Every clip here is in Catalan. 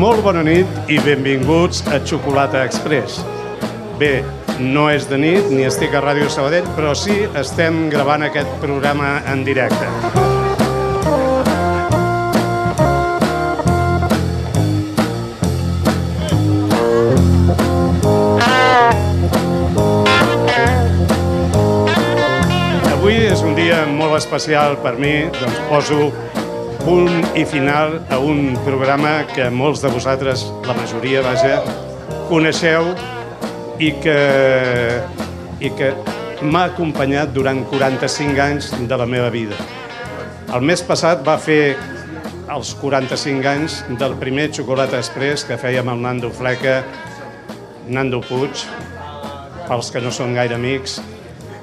Molt bona nit i benvinguts a Xocolata Express. Bé, no és de nit ni estic a Ràdio Sabadell, però sí estem gravant aquest programa en directe. Avui és un dia molt especial per mi, doncs poso punt i final a un programa que molts de vosaltres, la majoria, vaja, coneixeu i que, i que m'ha acompanyat durant 45 anys de la meva vida. El mes passat va fer els 45 anys del primer Xocolata Express que fèiem el Nando Fleca, Nando Puig, pels que no són gaire amics,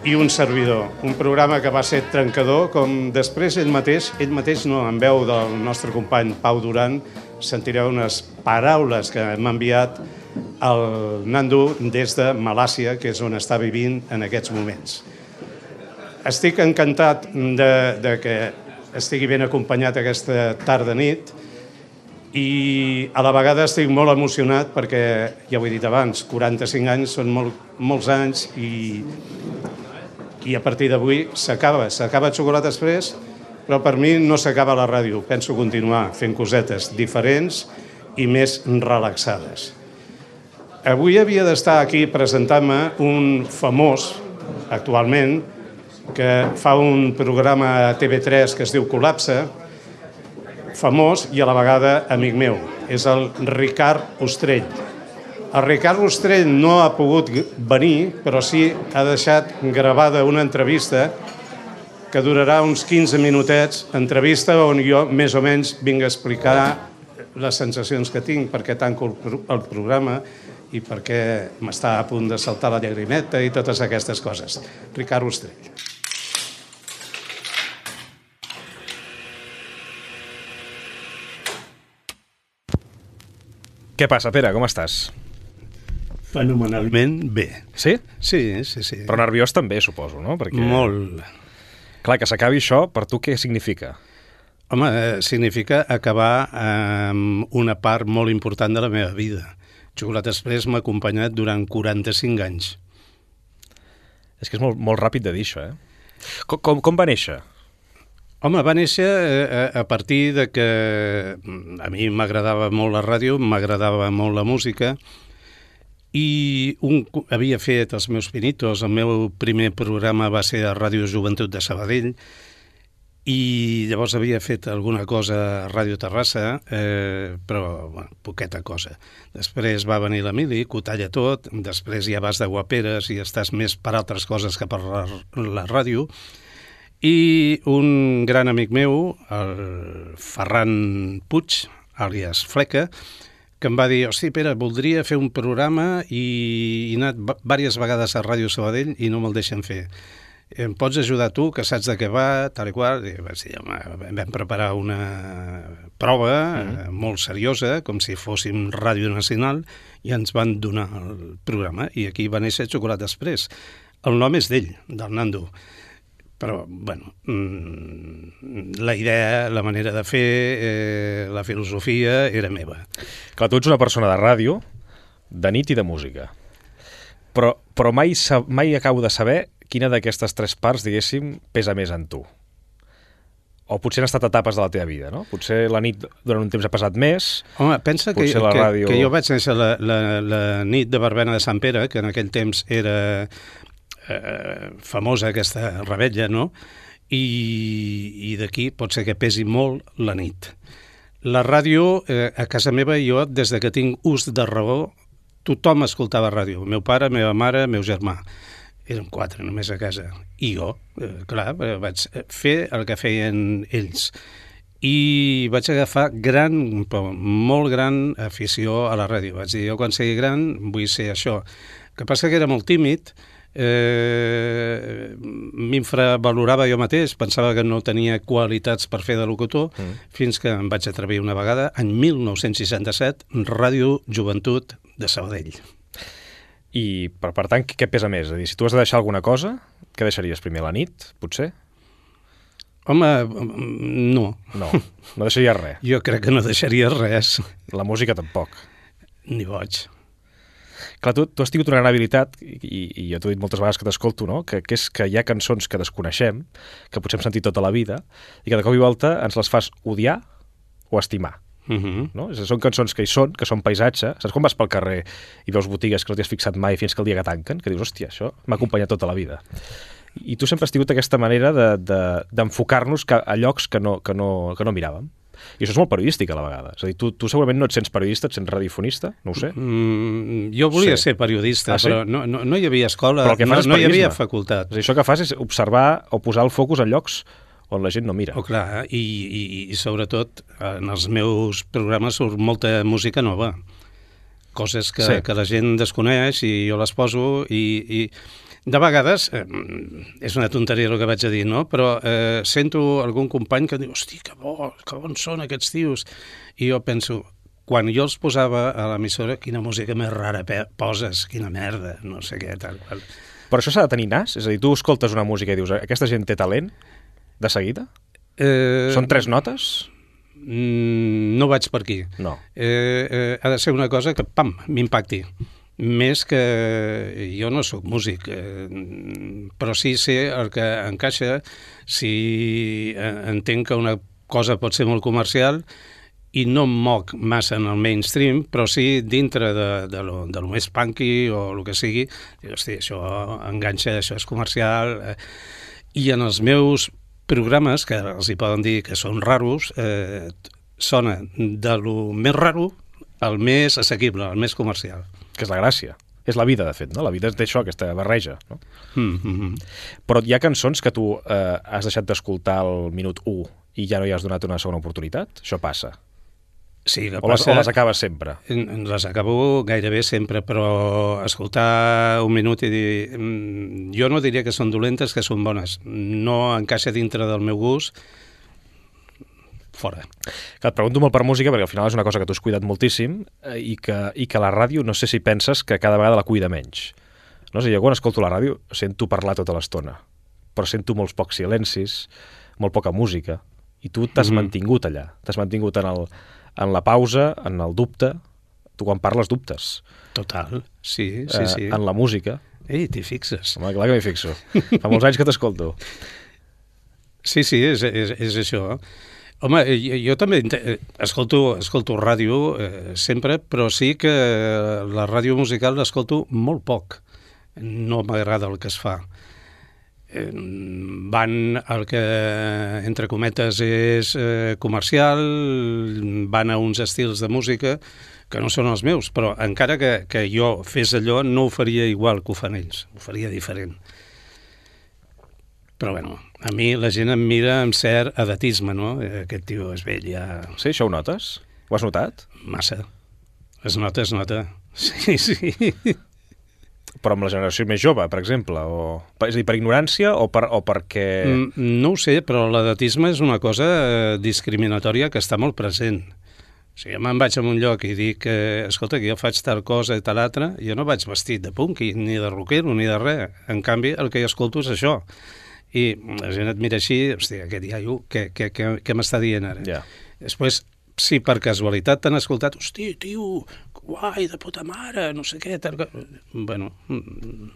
i un servidor. Un programa que va ser trencador, com després ell mateix, ell mateix no, en veu del nostre company Pau Duran, sentireu unes paraules que m'ha enviat el Nando des de Malàcia, que és on està vivint en aquests moments. Estic encantat de, de que estigui ben acompanyat aquesta tarda-nit i a la vegada estic molt emocionat perquè, ja ho he dit abans, 45 anys són molt, molts anys i, i a partir d'avui s'acaba, s'acaba Xocolata Express, però per mi no s'acaba la ràdio. Penso continuar fent cosetes diferents i més relaxades. Avui havia d'estar aquí presentant-me un famós, actualment, que fa un programa a TV3 que es diu Col·lapse, famós i a la vegada amic meu. És el Ricard Ostrell. El Ricard Ostrell no ha pogut venir, però sí ha deixat gravada una entrevista que durarà uns 15 minutets, entrevista on jo més o menys vinc a explicar les sensacions que tinc, perquè tanco el programa i perquè m'està a punt de saltar la llagrimeta i totes aquestes coses. Ricard Ostrell. Què passa, Pere? Com estàs? Fenomenalment bé. Sí? Sí, sí, sí. Però nerviós també, suposo, no? Perquè... Molt. Clar, que s'acabi això, per tu què significa? Home, eh, significa acabar amb una part molt important de la meva vida. Xocolata Express m'ha acompanyat durant 45 anys. És que és molt, molt ràpid de dir això, eh? Com, com, com va néixer? Home, va néixer eh, a partir de que mm, a mi m'agradava molt la ràdio, m'agradava molt la música, i un, havia fet els meus pinitos. El meu primer programa va ser a Ràdio Joventut de Sabadell, i llavors havia fet alguna cosa a Ràdio Terrassa, eh, però bueno, poqueta cosa. Després va venir l'Emili, que ho talla tot, després ja vas de guaperes i estàs més per altres coses que per la, la ràdio, i un gran amic meu, el Ferran Puig, àlies Fleca, que em va dir, hosti, Pere, voldria fer un programa i he anat diverses vegades a Ràdio Sabadell i no me'l deixen fer em pots ajudar tu, que saps de què va, tal i qual. I vaig dir, home, vam preparar una prova mm -hmm. molt seriosa, com si fóssim Ràdio Nacional, i ens van donar el programa. I aquí va néixer Xocolata Express. El nom és d'ell, del Nando. Però, bueno, mmm, la idea, la manera de fer, eh, la filosofia era meva. Clar, tu ets una persona de ràdio, de nit i de música. Però, però mai, mai acabo de saber quina d'aquestes tres parts, diguéssim, pesa més en tu? O potser han estat etapes de la teva vida, no? Potser la nit durant un temps ha passat més... Home, pensa que, que, ràdio... que jo vaig néixer la, la, la nit de Barbena de Sant Pere, que en aquell temps era eh, famosa aquesta rebetlla, no? I, i d'aquí pot ser que pesi molt la nit. La ràdio, eh, a casa meva, jo, des de que tinc ús de raó, tothom escoltava ràdio. Meu pare, meva mare, meu germà érem quatre només a casa, i jo, eh, clar, eh, vaig fer el que feien ells. i vaig agafar gran, molt gran afició a la ràdio. Vaig dir, jo quan sigui gran vull ser això. El que passa que era molt tímid, m'infravalorava jo mateix, pensava que no tenia qualitats per fer de locutor, mm. fins que em vaig atrevir una vegada, en 1967, Ràdio Joventut de Sabadell. I, per, per tant, què pesa més? És a dir, si tu has de deixar alguna cosa, què deixaries primer, la nit, potser? Home, no. No, no deixaria res. Jo crec que no deixaria res. La música tampoc. Ni boig. Clar, tu, tu has tingut una gran habilitat, i, i, jo t'ho he dit moltes vegades que t'escolto, no? que, que és que hi ha cançons que desconeixem, que potser hem sentit tota la vida, i que de cop i volta ens les fas odiar o estimar. Uh -huh. No? Són cançons que hi són, que són paisatge. Saps quan vas pel carrer i veus botigues que no t'hi has fixat mai fins que el dia que tanquen? Que dius, hòstia, això m'ha acompanyat tota la vida. I tu sempre has tingut aquesta manera d'enfocar-nos de, de, a llocs que no, que, no, que no miràvem. I això és molt periodístic a la vegada. És a dir, tu, tu segurament no et sents periodista, et sents radiofonista, no ho sé. Mm, jo volia Sí. ser periodista, Ah, sí? però no, no, no hi havia escola, no, és no hi havia facultat. És dir, això que fas és observar o posar el focus en llocs on la gent no mira. Oh, clar, i, i, i sobretot en els meus programes surt molta música nova, coses que, sí. que la gent desconeix i jo les poso i, i de vegades, eh, és una tonteria el que vaig a dir, no? però eh, sento algun company que diu, hosti, que bo, que bons són aquests tios, i jo penso, quan jo els posava a l'emissora, quina música més rara poses, quina merda, no sé què, tal qual. Però això s'ha de tenir nas? És a dir, tu escoltes una música i dius, aquesta gent té talent de seguida? Eh, Són tres notes? mm, No vaig per aquí. No. eh, eh, ha de ser una cosa que, pam, m'impacti. Més que jo no sóc músic, eh, però sí sé el que encaixa si eh, entenc que una cosa pot ser molt comercial i no em moc massa en el mainstream, però sí dintre de, de, lo, de lo més punky o el que sigui, dic, hosti, això enganxa, això és comercial... Eh, I en els meus programes, que els hi poden dir que són raros, eh, sona de lo més raro al més assequible, al més comercial. Que és la gràcia. És la vida, de fet, no? La vida és d'això, aquesta barreja, no? Mm -hmm. Però hi ha cançons que tu eh, has deixat d'escoltar al minut 1 i ja no hi has donat una segona oportunitat? Això passa. Sí, O les, passa- o les acabes sempre? Les acabo gairebé sempre, però escoltar un minut i dir... mm, Jo no diria que són dolentes, que són bones. No encaixa dintre del meu gust, fora. Que et pregunto molt per música, perquè al final és una cosa que tu has cuidat moltíssim eh, i, que, i que la ràdio no sé si penses que cada vegada la cuida menys. No sé, jo quan escolto la ràdio sento parlar tota l'estona, però sento molts pocs silencis, molt poca música, i tu t'has Mhm. mantingut allà, t'has mantingut en, el, en la pausa, en el dubte, tu quan parles dubtes, Total, sí, sí, eh, sí. en la música, Ei, t'hi fixes. home, clar que m'hi fixo, fa molts anys que t'escolto. Sí, sí, és, és, és això. Home, jo, jo també eh, escolto, escolto ràdio eh, sempre, però sí que la ràdio musical l'escolto molt poc. No m'agrada el que es fa. Eh, van el que, entre cometes, és eh, comercial, van a uns estils de música que no són els meus, però encara que, que jo fes allò, no ho faria igual que ho fan ells, ho faria diferent. Però bueno, a mi la gent em mira amb cert edatisme, no? Eh, Aquest tio és vell ja Sí, això ho notes? Ho has notat? massa. Es nota, es nota. Sí, sí. Però amb la generació més jove, per exemple, o... És a dir, per ignorància o, per, o perquè... Mm, No ho sé, però l'edatisme és una cosa eh, discriminatòria que està molt present. Si jo me'n vaig a un lloc i dic, eh, escolta, que jo faig tal cosa i tal altra, jo no vaig vestit de punky, ni de rockero, ni de res. En canvi, el que jo escolto és això. I la gent et mira així, hòstia, aquest iaio, què, què, què, què m'està dient ara? Ja. Després, si per casualitat t'han escoltat, hosti, tio, guai, de puta mare, no sé què, tal... co-". Bueno, mm,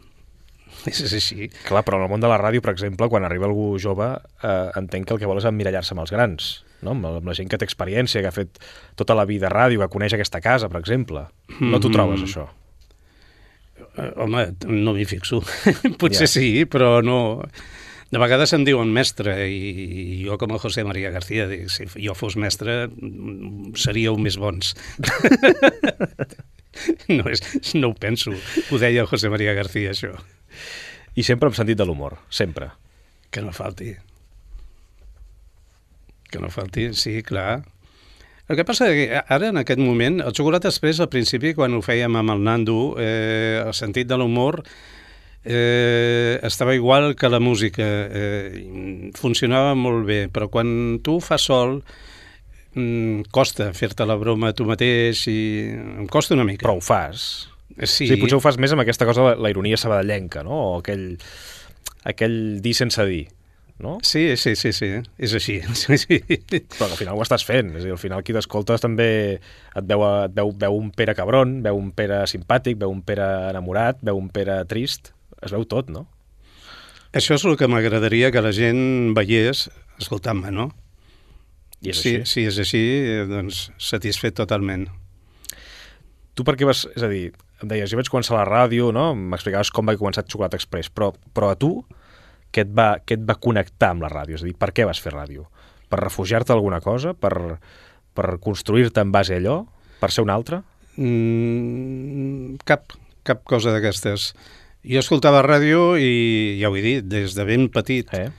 és així. Clar, però en el món de la ràdio, per exemple, quan arriba algú jove, eh, entenc que el que vol és emmirallar-se amb els grans, no? amb, la gent que té experiència, que ha fet tota la vida ràdio, que coneix aquesta casa, per exemple. No t'ho trobes, això? Eh, Home, no m'hi fixo. Potser Ja. sí, però no... De vegades em diuen mestre i, i jo com a José María García dic, si jo fos mestre seríeu més bons. no, és, no ho penso, ho deia José María García això, I sempre amb sentit de l'humor, sempre. que no falti. Que no falti, sí, clar. El que passa és que ara, en aquest moment, el Xocolata Express, al principi, quan ho fèiem amb el Nando, eh, el sentit de l'humor eh, estava igual que la música. Eh, funcionava molt bé, però quan tu ho fas sol, mm, costa fer-te la broma tu mateix i em costa una mica. Però ho fas. Sí, O sigui, potser ho fas més amb aquesta cosa, la, la ironia sabadellenca, no? O aquell, aquell dir sense dir, no? sí, sí, sí, sí, és així. Sí, sí. Però al final ho estàs fent. És a dir, al final qui t'escolta també et veu, et veu, veu un Pere cabron, veu un Pere simpàtic, veu un Pere enamorat, veu un Pere trist. Es veu tot, no? Això és el que m'agradaria que la gent veiés escoltant-me, no? I és si, així. si és així, eh, doncs satisfet totalment. Tu per què vas... És a dir, em deies, jo vaig començar la ràdio, no? M'explicaves com va començar Xocolata Express, però, però a tu què et, va, què et va connectar amb la ràdio? És a dir, per què vas fer ràdio? Per refugiar-te alguna cosa? Per, per construir-te en base a allò? Per ser un altre? Mm, cap, cap cosa d'aquestes. Jo escoltava ràdio i, ja ho he dit, des de ben petit. Eh?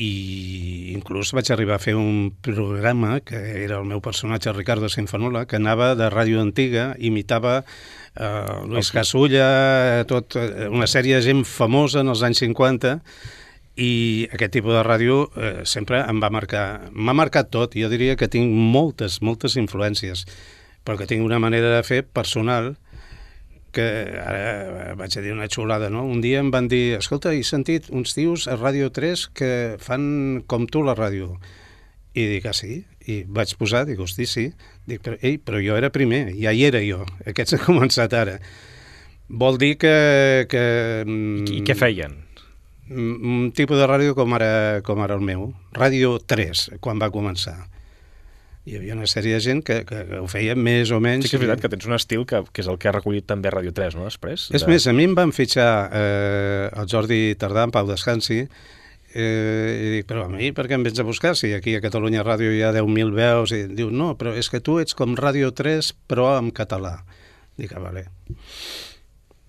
i inclús vaig arribar a fer un programa que era el meu personatge Ricardo Sinfanola que anava de ràdio antiga imitava eh, Luis Ok. Casulla tot, eh, una sèrie de gent famosa en els anys 50 i aquest tipus de ràdio eh, sempre em va marcar m'ha marcat tot, jo diria que tinc moltes, moltes influències però que tinc una manera de fer personal que ara vaig a dir una xulada, no? Un dia em van dir, escolta, he sentit uns tios a Ràdio 3 que fan com tu la ràdio. I dic, ah, sí? I vaig posar, dic, hosti, sí. Dic, però, ei, però jo era primer, ja hi era jo. Aquests han començat ara. Vol dir que... que I, I què feien? Un, un tipus de ràdio com ara, com ara el meu. Ràdio 3, quan va començar. Hi havia una sèrie de gent que, que, que ho feia més o menys... Sí que és veritat que tens un estil que, que és el que ha recollit també Radio 3, no, després? És més, a mi em van fitxar eh, el Jordi Tardà, en Pau Descansi, eh, i dic, però a mi per què em vens a buscar si aquí a Catalunya Ràdio hi ha 10.000 veus? I diu, no, però és que tu ets com Ràdio 3, però en català. Dic, ah, vale.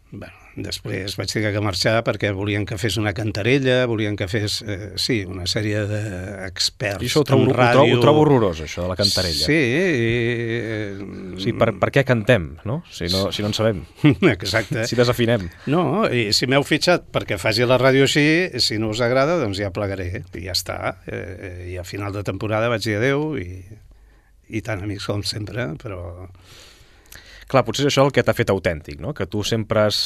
Bueno, després vaig tenir que marxar perquè volien que fes una cantarella, volien que fes, eh, sí, una sèrie d'experts I això ho trobo, en ho, trobo, ràdio. ho trobo horrorós, això de la cantarella. Sí, i, eh, sigui, per, per què cantem, no? Si no, si no en sabem. exacte. Si desafinem. No, i si m'heu fitxat perquè faci la ràdio així, si no us agrada, doncs ja plegaré, i ja està. Eh, I a final de temporada vaig dir adeu, i, i tan amics com sempre, però... Clar, potser és això el que t'ha fet autèntic, no? Que tu sempre has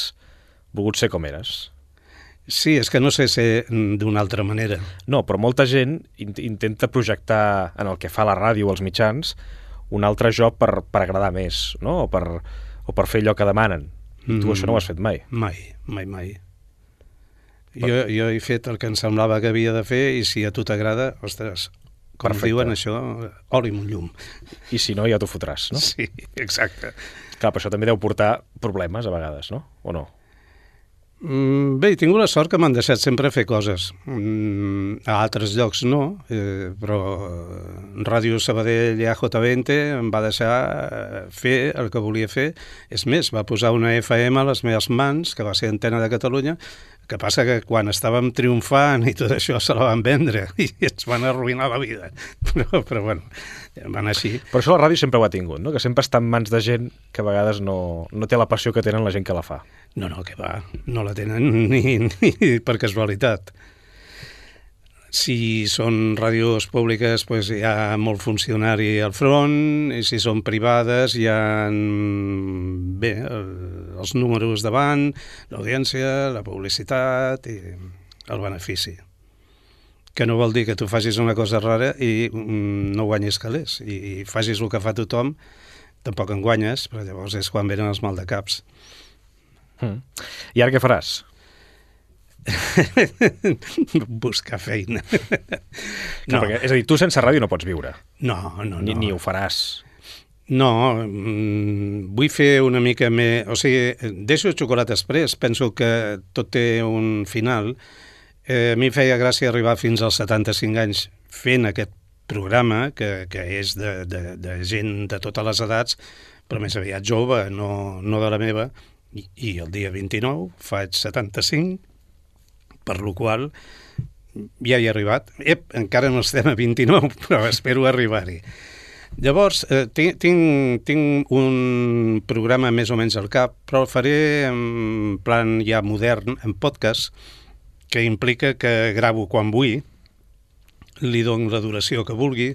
volgut ser com eres. Sí, és que no sé ser mm, d'una altra manera. No, però molta gent in intenta projectar en el que fa la ràdio o els mitjans un altre joc per, per agradar més, no? O per, o per fer allò que demanen. I tu Mhm. això no ho has fet mai. Mai, mai, mai. Jo, jo he fet el que em semblava que havia de fer i si a tu t'agrada, ostres, com Perfecte. diuen això, oli amb un llum. I si no, ja t'ho fotràs, no? Sí, exacte. Clar, però això també deu portar problemes a vegades, no? O no? Mm, Bé, he tingut la sort que m'han deixat sempre fer coses. Mm, a altres llocs no, eh, però eh, Ràdio Sabadell i AJ20 em va deixar eh, fer el que volia fer. És més, va posar una FM a les meves mans, que va ser Antena de Catalunya, que passa que quan estàvem triomfant i tot això se la van vendre i ens van arruïnar la vida. Però, però bueno, van així. Però això la ràdio sempre ho ha tingut, no? Que sempre està en mans de gent que a vegades no, no té la passió que tenen la gent que la fa. No, no, que va, no la tenen ni, ni per casualitat. Si són ràdios públiques, pues, hi ha molt funcionari al front, i si són privades hi ha bé, el- els números davant, l'audiència, la publicitat i el benefici. Que no vol dir que tu facis una cosa rara i mm, no guanyis calés, i, i facis el que fa tothom, tampoc en guanyes, però llavors és quan venen els maldecaps. Mm. I ara què faràs? buscar feina. No. no, Perquè, és a dir, tu sense ràdio no pots viure, no, no, ni, no. ni ho faràs. No, mm, vull fer una mica més... O sigui, deixo xocolata express, penso que tot té un final. Eh, a mi feia gràcia arribar fins als 75 anys fent aquest programa, que, que és de, de, de gent de totes les edats, però més aviat jove, no, no de la meva, i, i el dia 29 faig 75, per lo qual ja hi he arribat. Ep, encara no estem a 29, però espero arribar-hi. Llavors, eh, tinc, tinc, tinc un programa més o menys al cap, però el faré en plan ja modern, en podcast, que implica que gravo quan vull, li dono la duració que vulgui,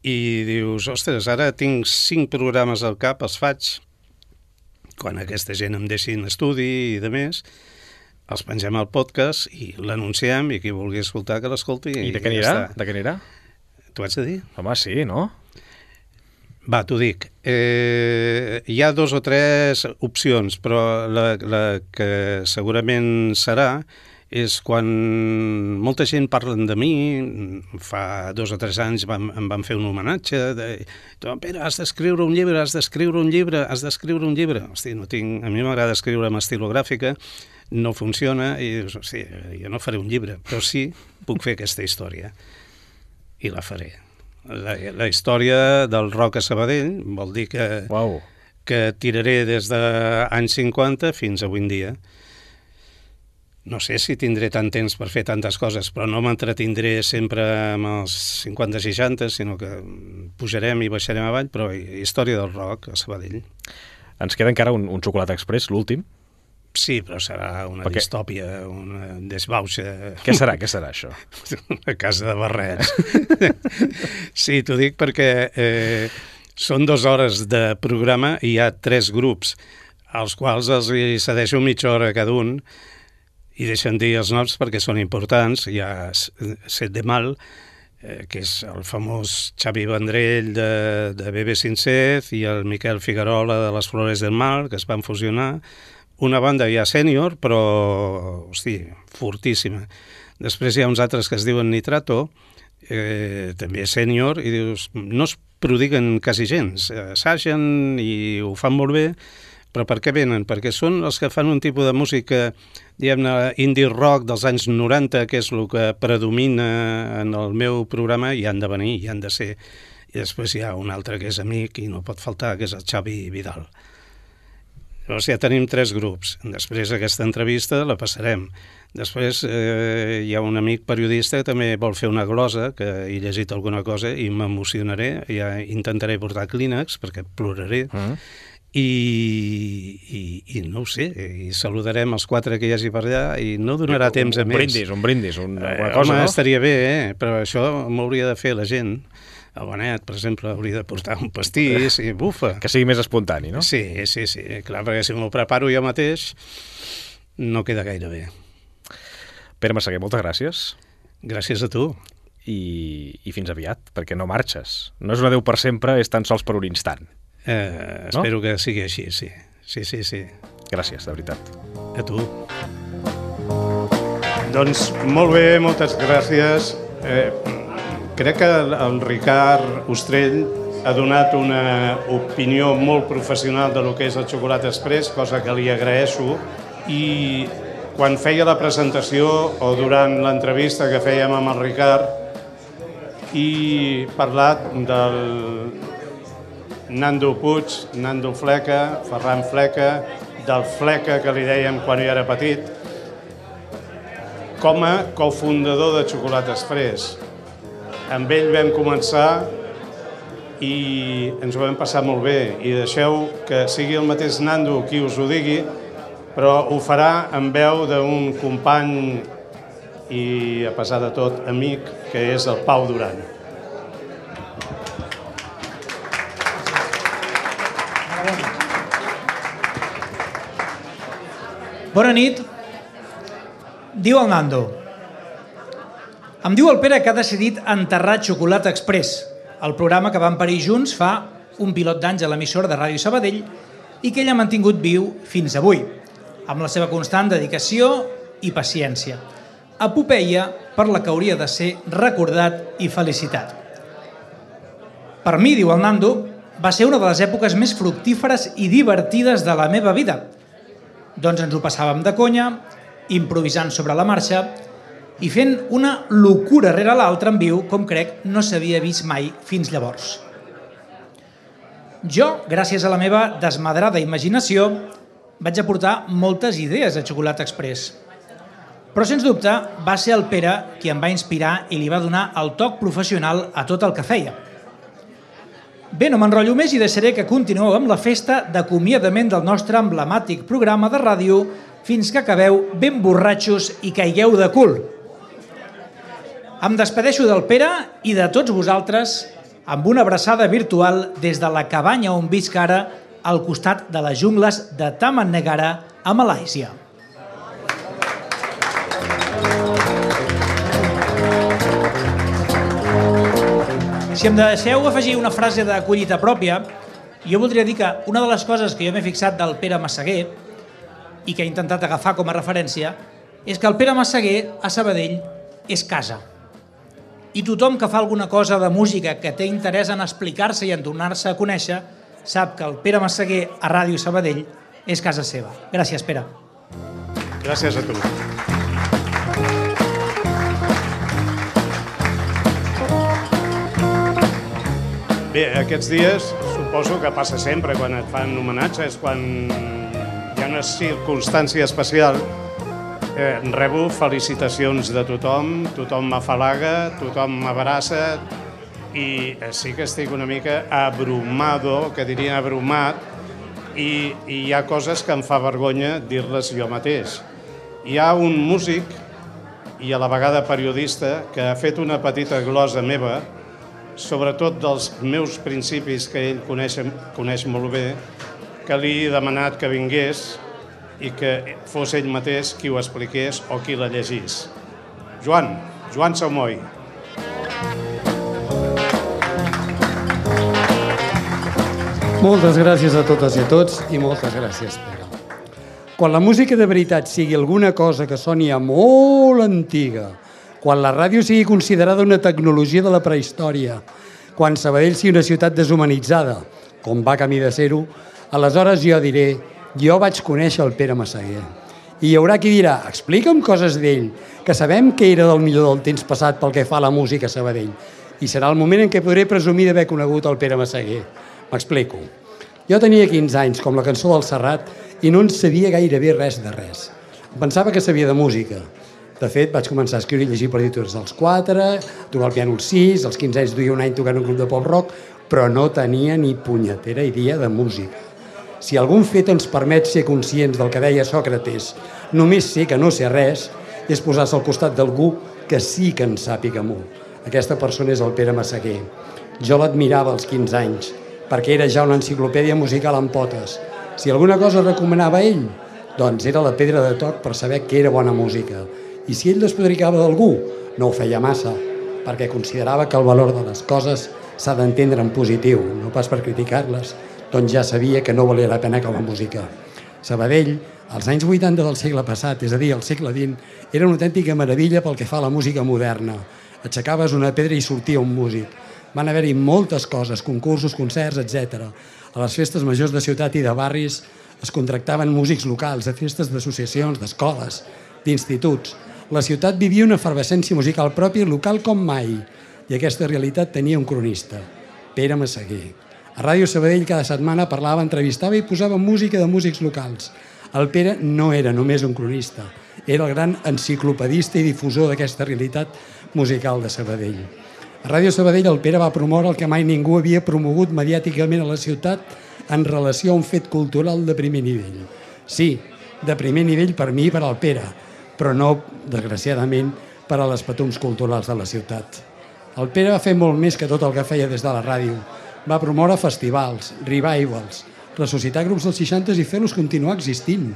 i dius, ostres, ara tinc cinc programes al cap, els faig, quan aquesta gent em deixin estudi i de més, els pengem al podcast i l'anunciem i qui vulgui escoltar que l'escolti. I de què anirà? Ja de què anirà? T'ho haig de dir? Home, sí, no? Va, t'ho dic. Eh, hi ha dos o tres opcions, però la, la que segurament serà és quan molta gent parlen de mi, fa dos o tres anys vam, em van fer un homenatge, de, Pere, has d'escriure un llibre, has d'escriure un llibre, has d'escriure un llibre. Hosti, no tinc, a mi m'agrada escriure amb estilogràfica, no funciona, i dius, hosti, jo no faré un llibre, però sí puc fer aquesta història, i la faré. La, la història del rock a Sabadell vol dir que, wow. que tiraré des d'anys 50 fins a avui en dia no sé si tindré tant temps per fer tantes coses, però no m'entretindré sempre amb els 50-60, sinó que pujarem i baixarem avall, però història del rock a Sabadell. Ens queda encara un, un xocolata express, l'últim. Sí, però serà una Perquè... distòpia, una desbauxa... Què serà, què serà això? Una casa de barrets. sí, t'ho dic perquè eh, són dues hores de programa i hi ha tres grups, als quals els cedeixo mitja hora cada un, i deixen dir els noms perquè són importants. Hi ha Set de Mal, eh, que és el famós Xavi Vendrell de, de Bebe Sincet i el Miquel Figuerola de les Flores del Mal, que es van fusionar. Una banda ja sènior, però, hosti, fortíssima. Després hi ha uns altres que es diuen Nitrato, eh, també sènior, i dius, no es prodiguen quasi gens. Assagen i ho fan molt bé, però per què venen? Perquè són els que fan un tipus de música diguem-ne, indie rock dels anys 90, que és el que predomina en el meu programa, i han de venir, i han de ser. I després hi ha un altre que és amic i no pot faltar, que és el Xavi Vidal. Llavors ja tenim tres grups. Després aquesta entrevista la passarem. Després eh, hi ha un amic periodista que també vol fer una glosa, que he llegit alguna cosa i m'emocionaré. Ja intentaré portar clínex perquè ploraré. Mm. I, i, i no ho sé, i saludarem els quatre que hi hagi per allà i no donarà un, temps a un més. Un brindis, un brindis, una eh, cosa, home, no? estaria bé, eh? però això m'hauria de fer la gent. El Benet, per exemple, hauria de portar un pastís i bufa. Que sigui més espontani, no? Sí, sí, sí, clar, perquè si m'ho preparo jo mateix no queda gaire bé. Pere Massaguer, moltes gràcies. Gràcies a tu. I, I fins aviat, perquè no marxes. No és un adeu per sempre, és tan sols per un instant. Eh, espero no? que sigui així, sí. Sí, sí, sí. Gràcies, de veritat. A tu. Doncs molt bé, moltes gràcies. Eh, crec que el Ricard Ostrell ha donat una opinió molt professional de lo que és el xocolata express, cosa que li agraeixo, i quan feia la presentació o durant l'entrevista que fèiem amb el Ricard, i parlat del, Nando Puig, Nando Fleca, Ferran Fleca, del Fleca que li dèiem quan jo era petit, com a cofundador de Xocolata Express. Amb ell vam començar i ens ho vam passar molt bé i deixeu que sigui el mateix Nando qui us ho digui, però ho farà en veu d'un company i, a pesar de tot, amic, que és el Pau Duran. Bona nit. Diu el Nando. Em diu el Pere que ha decidit enterrar Xocolata Express, el programa que van parir junts fa un pilot d'anys a l'emissora de Ràdio Sabadell i que ell ha mantingut viu fins avui, amb la seva constant dedicació i paciència. Epopeia per la que hauria de ser recordat i felicitat. Per mi, diu el Nando, va ser una de les èpoques més fructíferes i divertides de la meva vida – doncs ens ho passàvem de conya, improvisant sobre la marxa i fent una locura rere l'altra en viu com crec no s'havia vist mai fins llavors. Jo, gràcies a la meva desmadrada imaginació, vaig aportar moltes idees a Xocolata Express. Però, sens dubte, va ser el Pere qui em va inspirar i li va donar el toc professional a tot el que feia. Bé, no m'enrotllo més i deixaré que continueu amb la festa d'acomiadament del nostre emblemàtic programa de ràdio fins que acabeu ben borratxos i caigueu de cul. Em despedeixo del Pere i de tots vosaltres amb una abraçada virtual des de la cabanya on visc ara al costat de les jungles de Taman Negara a Malàisia. Si em deixeu afegir una frase de collita pròpia, jo voldria dir que una de les coses que jo m'he fixat del Pere Massaguer i que he intentat agafar com a referència és que el Pere Massaguer a Sabadell és casa. I tothom que fa alguna cosa de música que té interès en explicar-se i en donar-se a conèixer sap que el Pere Massaguer a Ràdio Sabadell és casa seva. Gràcies, Pere. Gràcies a tu. Bé, aquests dies suposo que passa sempre quan et fan homenatges, quan hi ha una circumstància especial. Eh, rebo felicitacions de tothom, tothom m'afalaga, tothom m'abraça i eh, sí que estic una mica abrumado, que diria abrumat, i, i hi ha coses que em fa vergonya dir-les jo mateix. Hi ha un músic i a la vegada periodista que ha fet una petita glosa meva sobretot dels meus principis que ell coneix, coneix molt bé, que li he demanat que vingués i que fos ell mateix qui ho expliqués o qui la llegís. Joan, Joan Saumoi. Moltes gràcies a totes i a tots i moltes gràcies, Pere. Quan la música de veritat sigui alguna cosa que soni a molt antiga, quan la ràdio sigui considerada una tecnologia de la prehistòria, quan Sabadell sigui una ciutat deshumanitzada, com va camí de ser-ho, aleshores jo diré, jo vaig conèixer el Pere Massaguer. I hi haurà qui dirà, explica'm coses d'ell, que sabem que era del millor del temps passat pel que fa a la música a Sabadell. I serà el moment en què podré presumir d'haver conegut el Pere Massaguer. M'explico. Jo tenia 15 anys, com la cançó del Serrat, i no en sabia gairebé res de res. Pensava que sabia de música. De fet, vaig començar a escriure i llegir partitures als 4, tocar el piano als 6, als 15 anys duia un any tocant un grup de pop rock, però no tenia ni punyetera idea de música. Si algun fet ens permet ser conscients del que deia Sòcrates, només sé que no sé res, és posar-se al costat d'algú que sí que en sàpiga molt. Aquesta persona és el Pere Massaguer. Jo l'admirava als 15 anys, perquè era ja una enciclopèdia musical amb potes. Si alguna cosa recomanava ell, doncs era la pedra de toc per saber que era bona música. I si ell despotricava d'algú, no ho feia massa, perquè considerava que el valor de les coses s'ha d'entendre en positiu, no pas per criticar-les, doncs ja sabia que no valia la pena com a música. Sabadell, als anys 80 del segle passat, és a dir, al segle XX, era una autèntica meravella pel que fa a la música moderna. Aixecaves una pedra i sortia un músic van haver-hi moltes coses, concursos, concerts, etc. A les festes majors de ciutat i de barris es contractaven músics locals, a festes d'associacions, d'escoles, d'instituts. La ciutat vivia una efervescència musical pròpia local com mai, i aquesta realitat tenia un cronista, Pere Massaguer. A Ràdio Sabadell cada setmana parlava, entrevistava i posava música de músics locals. El Pere no era només un cronista, era el gran enciclopedista i difusor d'aquesta realitat musical de Sabadell. A Ràdio Sabadell el Pere va promoure el que mai ningú havia promogut mediàticament a la ciutat en relació a un fet cultural de primer nivell. Sí, de primer nivell per mi i per al Pere, però no, desgraciadament, per a les patums culturals de la ciutat. El Pere va fer molt més que tot el que feia des de la ràdio. Va promoure festivals, revivals, ressuscitar grups dels 60 i fer-los continuar existint,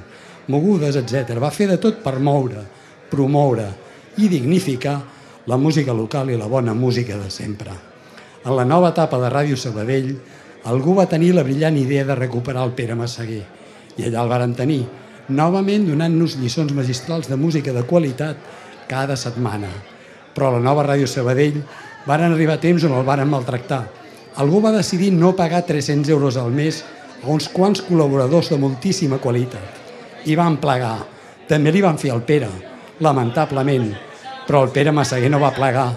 mogudes, etc. Va fer de tot per moure, promoure i dignificar la música local i la bona música de sempre. En la nova etapa de Ràdio Sabadell, algú va tenir la brillant idea de recuperar el Pere Massaguer i allà el varen tenir, novament donant-nos lliçons magistrals de música de qualitat cada setmana. Però a la nova Ràdio Sabadell varen arribar temps on el varen maltractar. Algú va decidir no pagar 300 euros al mes a uns quants col·laboradors de moltíssima qualitat. I van plegar. També li van fer al Pere, lamentablement, però el Pere Massaguer no va plegar.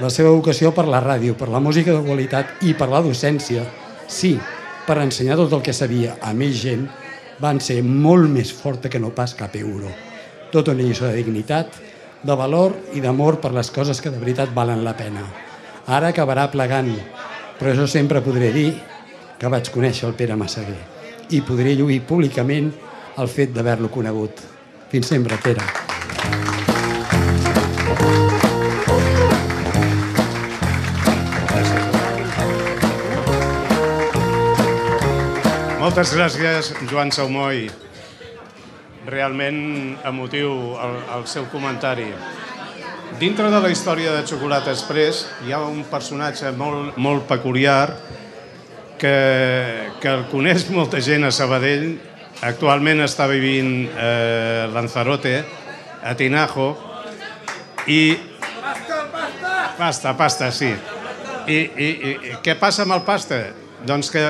La seva vocació per la ràdio, per la música de qualitat i per la docència, sí, per ensenyar tot el que sabia a més gent, van ser molt més forta que no pas cap euro. tota una lliçó de dignitat, de valor i d'amor per les coses que de veritat valen la pena. Ara acabarà plegant, però jo sempre podré dir que vaig conèixer el Pere Massaguer i podré lluir públicament el fet d'haver-lo conegut. Fins sempre, Pere. Moltes gràcies, Joan Saumoi. Realment emotiu el, el seu comentari. Dintre de la història de Xocolata Express hi ha un personatge molt, molt peculiar que, que el coneix molta gent a Sabadell. Actualment està vivint eh, Lanzarote, a Tinajo, i... Pasta, pasta, sí. I, i, I què passa amb el pasta? Doncs que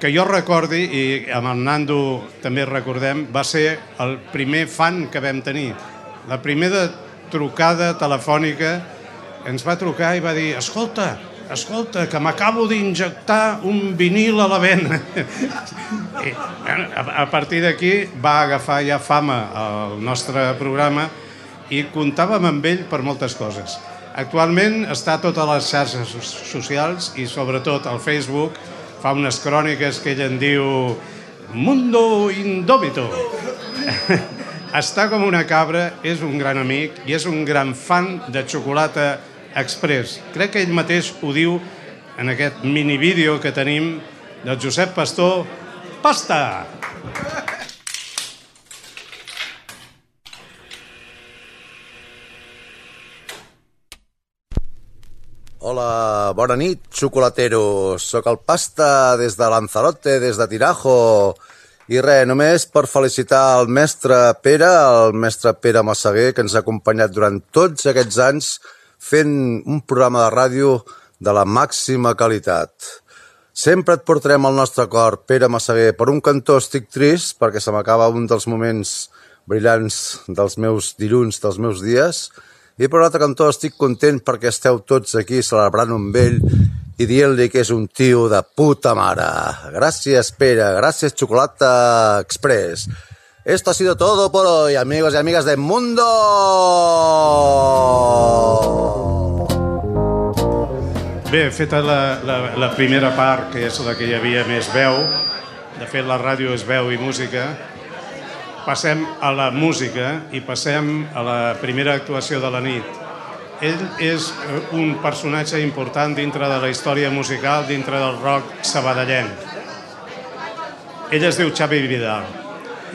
que jo recordi, i amb el Nando també recordem, va ser el primer fan que vam tenir. La primera trucada telefònica ens va trucar i va dir escolta, escolta, que m'acabo d'injectar un vinil a la vena. I, a, partir d'aquí va agafar ja fama al nostre programa i comptàvem amb ell per moltes coses. Actualment està a totes les xarxes socials i sobretot al Facebook, fa unes cròniques que ell en diu Mundo Indómito. Està com una cabra, és un gran amic i és un gran fan de xocolata express. Crec que ell mateix ho diu en aquest minivídeo que tenim del Josep Pastor, Pasta! Hola, bona nit, xocolateros. Soc el Pasta des de Lanzarote, des de Tirajo. I res, només per felicitar el mestre Pere, el mestre Pere Massaguer, que ens ha acompanyat durant tots aquests anys fent un programa de ràdio de la màxima qualitat. Sempre et portarem al nostre cor, Pere Massaguer. Per un cantó estic trist, perquè se m'acaba un dels moments brillants dels meus dilluns, dels meus dies, i per l'altre cantó estic content perquè esteu tots aquí celebrant un vell i dient-li que és un tio de puta mare. Gràcies, Pere. Gràcies, Chocolata Express. Esto ha sido todo por hoy, amigos y amigas del mundo. Bé, feta la, la, la primera part, que és la que hi havia més veu, de fet la ràdio és veu i música, passem a la música i passem a la primera actuació de la nit. Ell és un personatge important dintre de la història musical, dintre del rock sabadellenc. Ell es diu Xavi Vidal.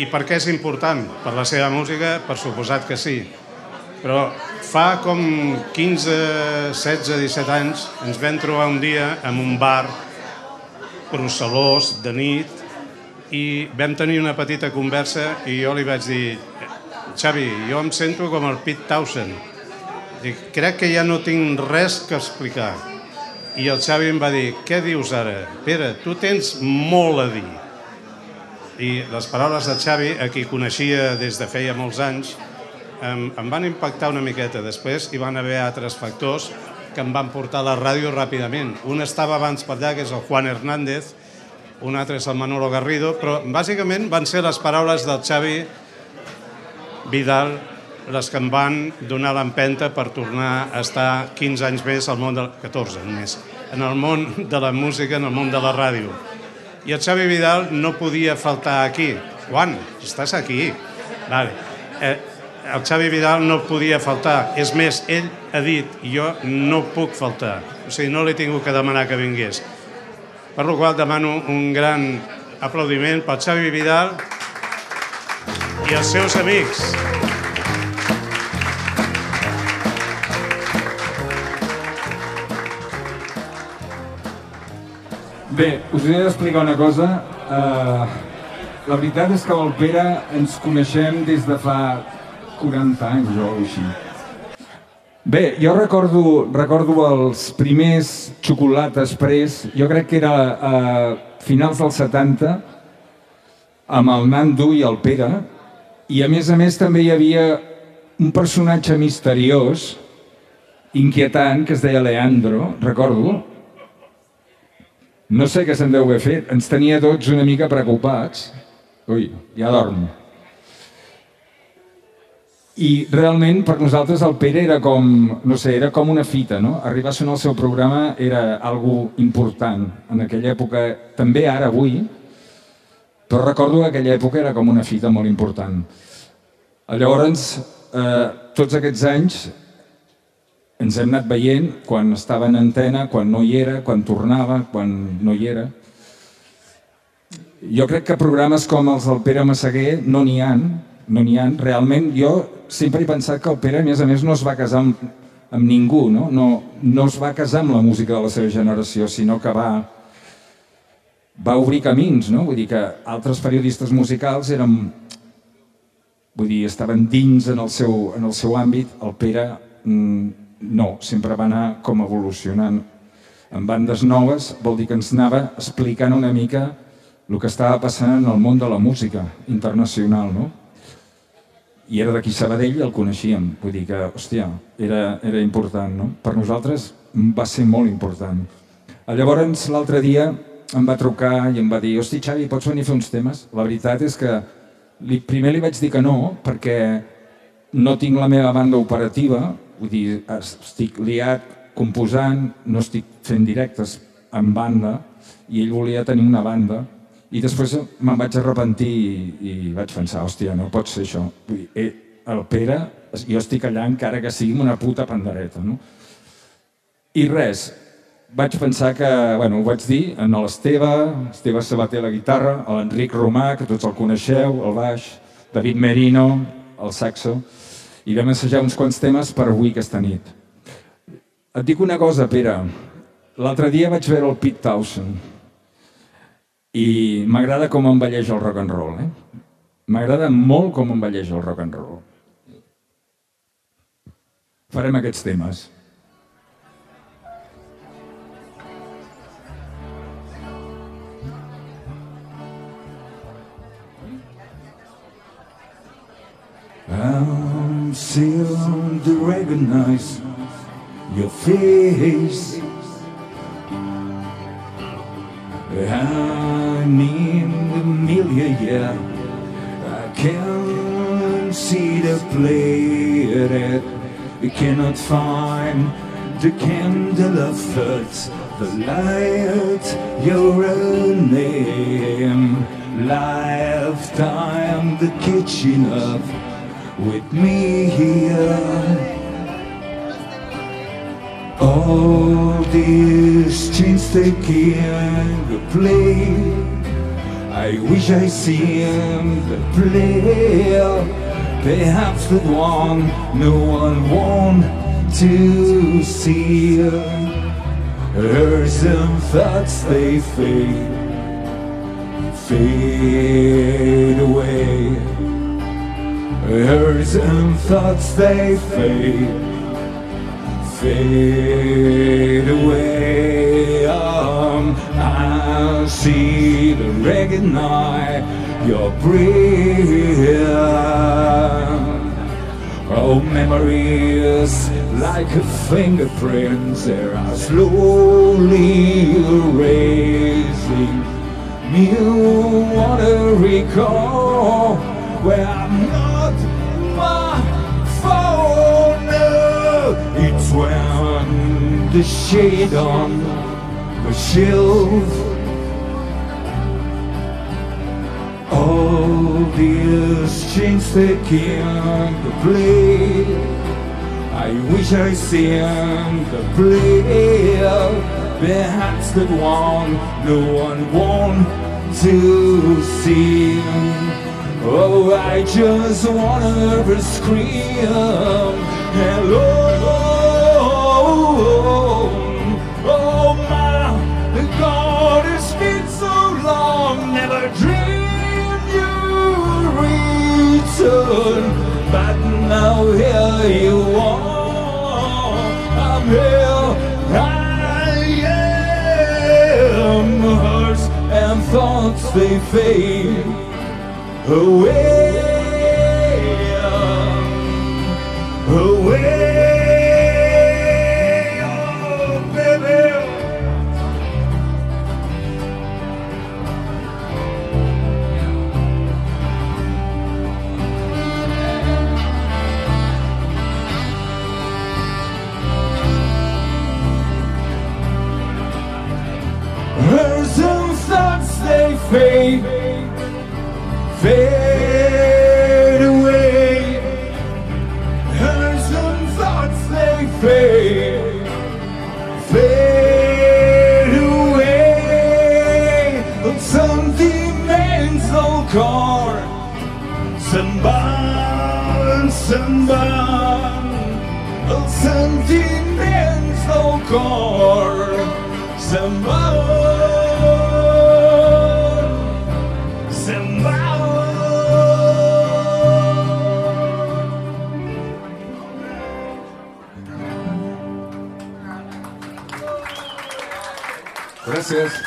I per què és important? Per la seva música? Per suposat que sí. Però fa com 15, 16, 17 anys ens vam trobar un dia en un bar procel·lós de nit i vam tenir una petita conversa i jo li vaig dir Xavi, jo em sento com el Pete Townsend. Dic, crec que ja no tinc res que explicar. I el Xavi em va dir, què dius ara? Pere, tu tens molt a dir. I les paraules de Xavi, a qui coneixia des de feia molts anys, em, em van impactar una miqueta. Després hi van haver altres factors que em van portar a la ràdio ràpidament. Un estava abans per allà, que és el Juan Hernández, un altre és el Manolo Garrido, però bàsicament van ser les paraules del Xavi Vidal les que em van donar l'empenta per tornar a estar 15 anys més al món del... 14 només, en el món de la música, en el món de la ràdio. I el Xavi Vidal no podia faltar aquí. Juan, estàs aquí? Vale. Eh, el Xavi Vidal no podia faltar. És més, ell ha dit, jo no puc faltar. O sigui, no li he tingut que demanar que vingués. Per la qual demano un gran aplaudiment pel Xavi Vidal i els seus amics. Bé, us he d'explicar una cosa. Uh, la veritat és que el Pere ens coneixem des de fa 40 anys o així. Bé, jo recordo, recordo els primers xocolata express, jo crec que era a finals dels 70, amb el Nando i el Pere, i a més a més també hi havia un personatge misteriós, inquietant, que es deia Leandro, recordo, no sé què se'n deu haver fet. Ens tenia tots una mica preocupats. Ui, ja dorm. I realment per nosaltres el Pere era com, no sé, era com una fita, no? Arribar a sonar el seu programa era algo important. En aquella època, també ara, avui, però recordo que aquella època era com una fita molt important. Llavors, eh, tots aquests anys ens hem anat veient quan estava en antena, quan no hi era, quan tornava, quan no hi era. Jo crec que programes com els del Pere Massaguer no n'hi han, no n'hi ha. Realment jo sempre he pensat que el Pere, a més a més, no es va casar amb, amb ningú, no? No, no es va casar amb la música de la seva generació, sinó que va, va obrir camins, no? Vull dir que altres periodistes musicals eren... Vull dir, estaven dins en el seu, en el seu àmbit, el Pere mm, no, sempre va anar com evolucionant. En bandes noves vol dir que ens anava explicant una mica el que estava passant en el món de la música internacional, no? I era d'aquí Sabadell, el coneixíem. Vull dir que, hòstia, era, era important, no? Per nosaltres va ser molt important. Llavors, l'altre dia em va trucar i em va dir hosti, Xavi, pots venir a fer uns temes? La veritat és que li, primer li vaig dir que no, perquè no tinc la meva banda operativa, vull dir, estic liat composant, no estic fent directes en banda, i ell volia tenir una banda, i després me'n vaig arrepentir i, i vaig pensar, hòstia, no pot ser això. Eh, el Pere, jo estic allà encara que sigui una puta pandereta, no? I res, vaig pensar que, bueno, ho vaig dir en l'Esteve, Esteve Sabater a la guitarra, l'Enric Romà, que tots el coneixeu, el baix, David Merino, el saxo, i vam assajar uns quants temes per avui aquesta nit. Et dic una cosa, Pere. L'altre dia vaig veure el Pete Townsend, i m'agrada com envelleix el rock and roll, eh? M'agrada molt com envelleix el rock and roll. Farem aquests temes. I'm still to recognize your face I'm in the yeah. I can't see the planet. I cannot find the candle of thoughts, the light, your own name. Lifetime, the kitchen of with me here. All these chains taking the play I wish I seen the play Perhaps the one no one want to see. Her some thoughts they fade Fade away. Her some thoughts they fade fade away. Um, I see the recognize your breath. Oh, memories like a fingerprint, they are slowly erasing. You wanna recall where I'm when the shade on the shelf All these chains they can't play I wish I seen the play Perhaps that one no one want to see. Oh, I just wanna scream Hello return. But now here you are, I'm here, I am. Hurts and thoughts they fade away. encore Zimbabwe Gracias.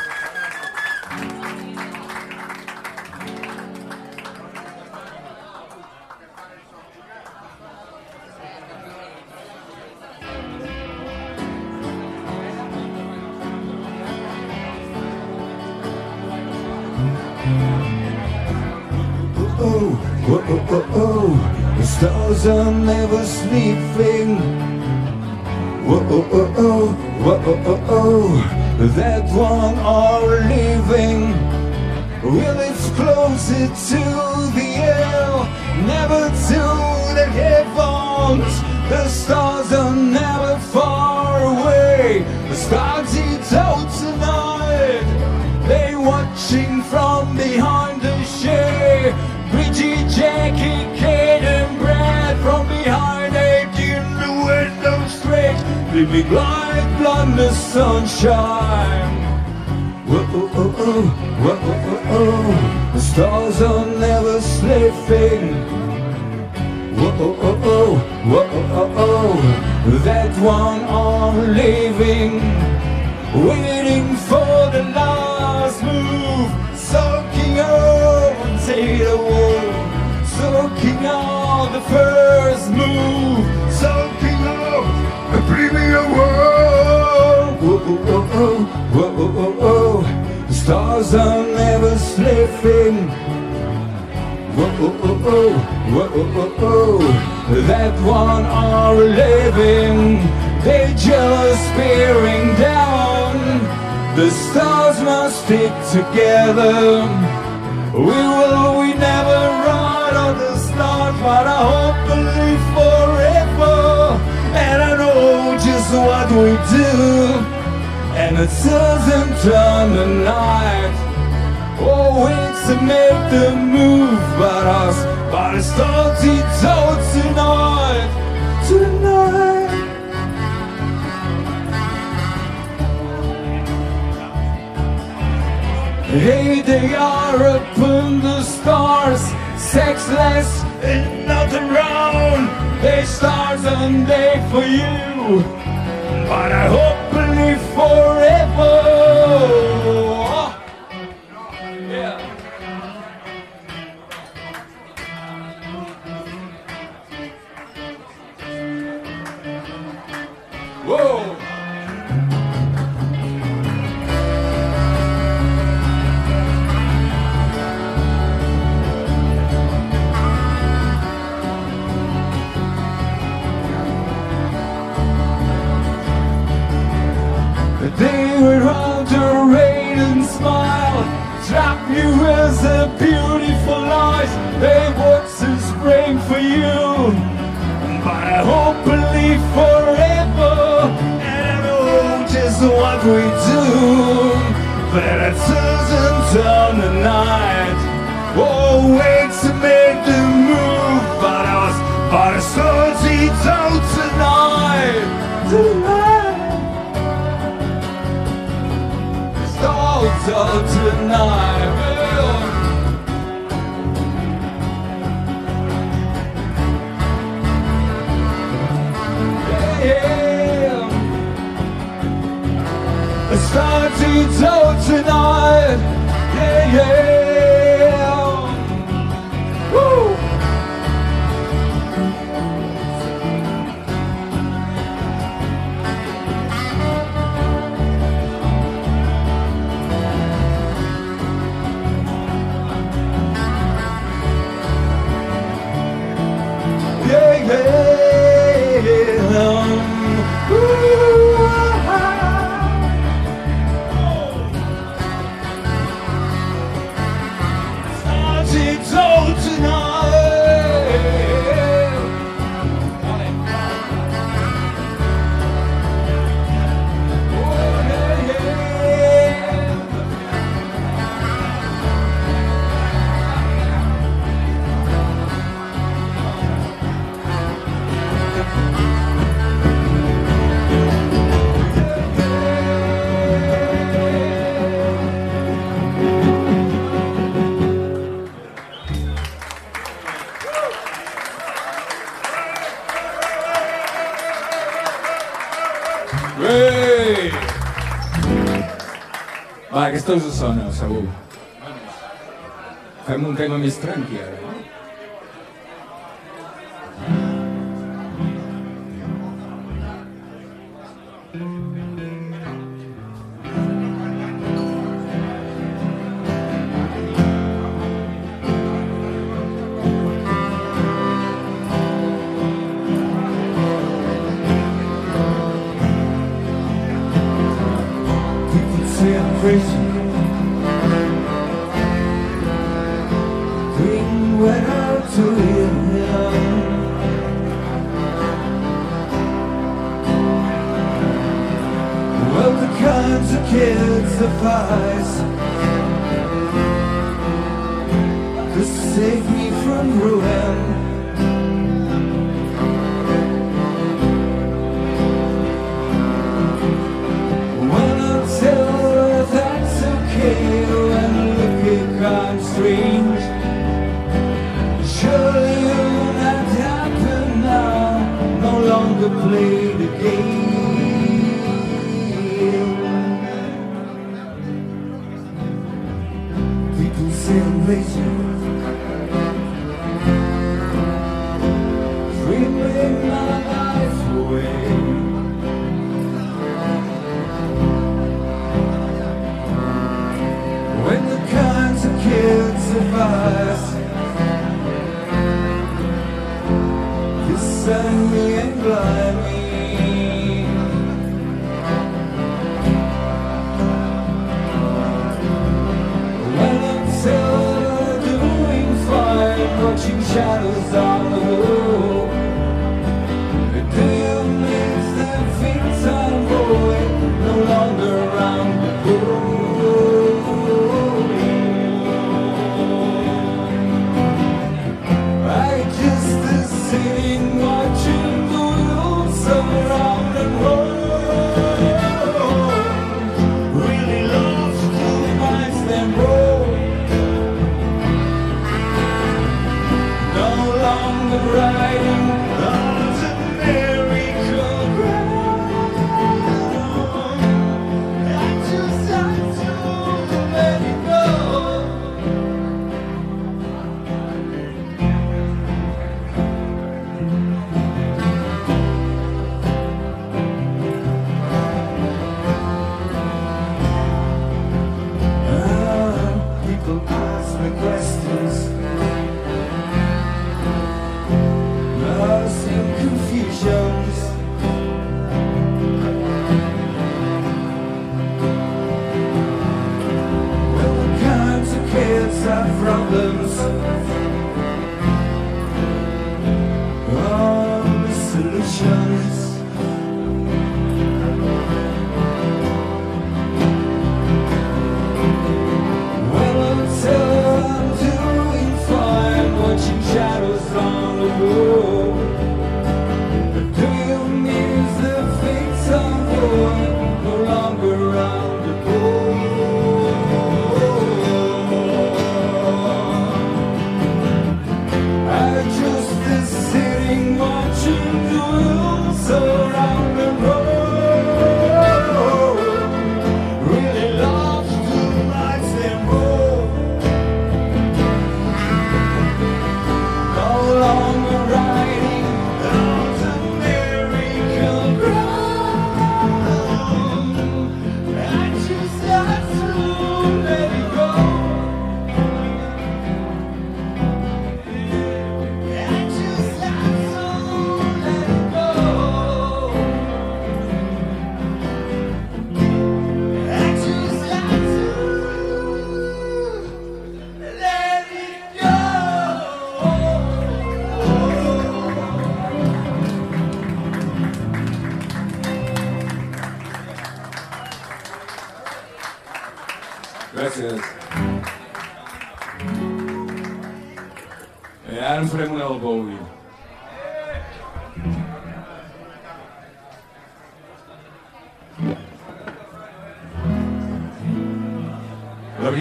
Living. They just bearing down. The stars must stick together. We will, we never run on the stars, but I hope to live forever. And I know just what we do. And it doesn't turn the night. Oh, it's to make the move, but us, but it starts it out tonight, tonight. Hey, they are up in the stars, sexless and not around. They stars and they for you, but I hope live forever. They want to spring for you, but I hope live forever. And I know just what we do, but it doesn't turn the night. Oh, wait to make the move, but I was, but I saw it out tonight, tonight. Stars out tonight. Stars out tonight. Yeah, yeah. aquesta us sona, segur. Fem un tema més tranqui, ara, no? crazy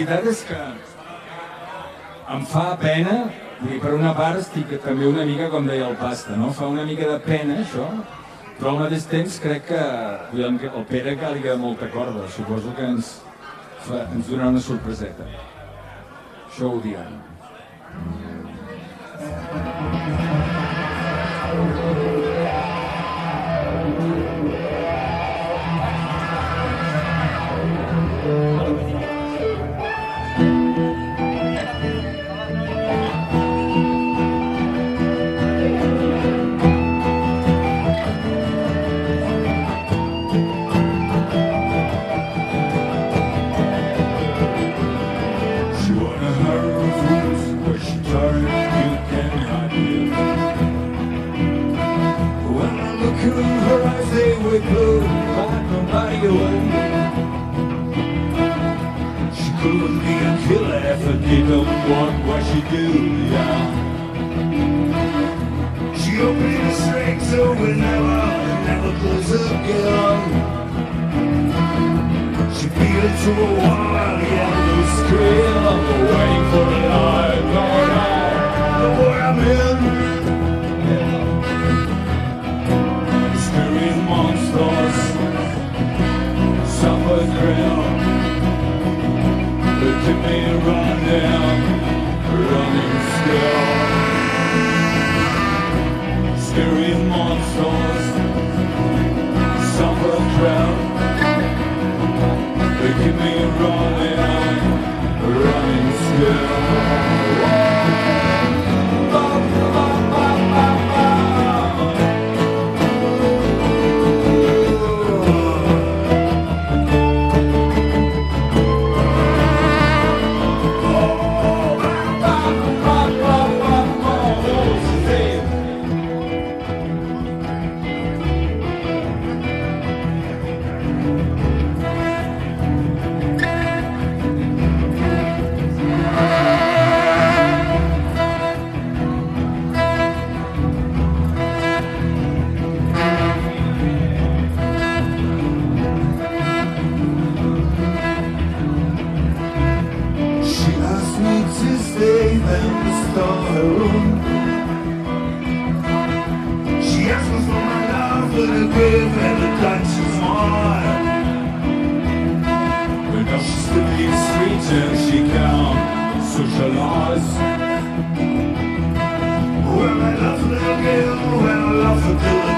veritat és que em fa pena, dir, per una part estic també una mica, com deia el Pasta, no? fa una mica de pena això, però al mateix temps crec que el Pere que li queda molta corda, suposo que ens, fa, ens donarà una sorpreseta. Això ho diran. What she do, yeah. She opened the string so we never, never close again. She beat it to a wild yellow scream Waiting for the light, Lord, I know where I'm in Scary monsters Suffer thrill Look at me running keep me running, running still.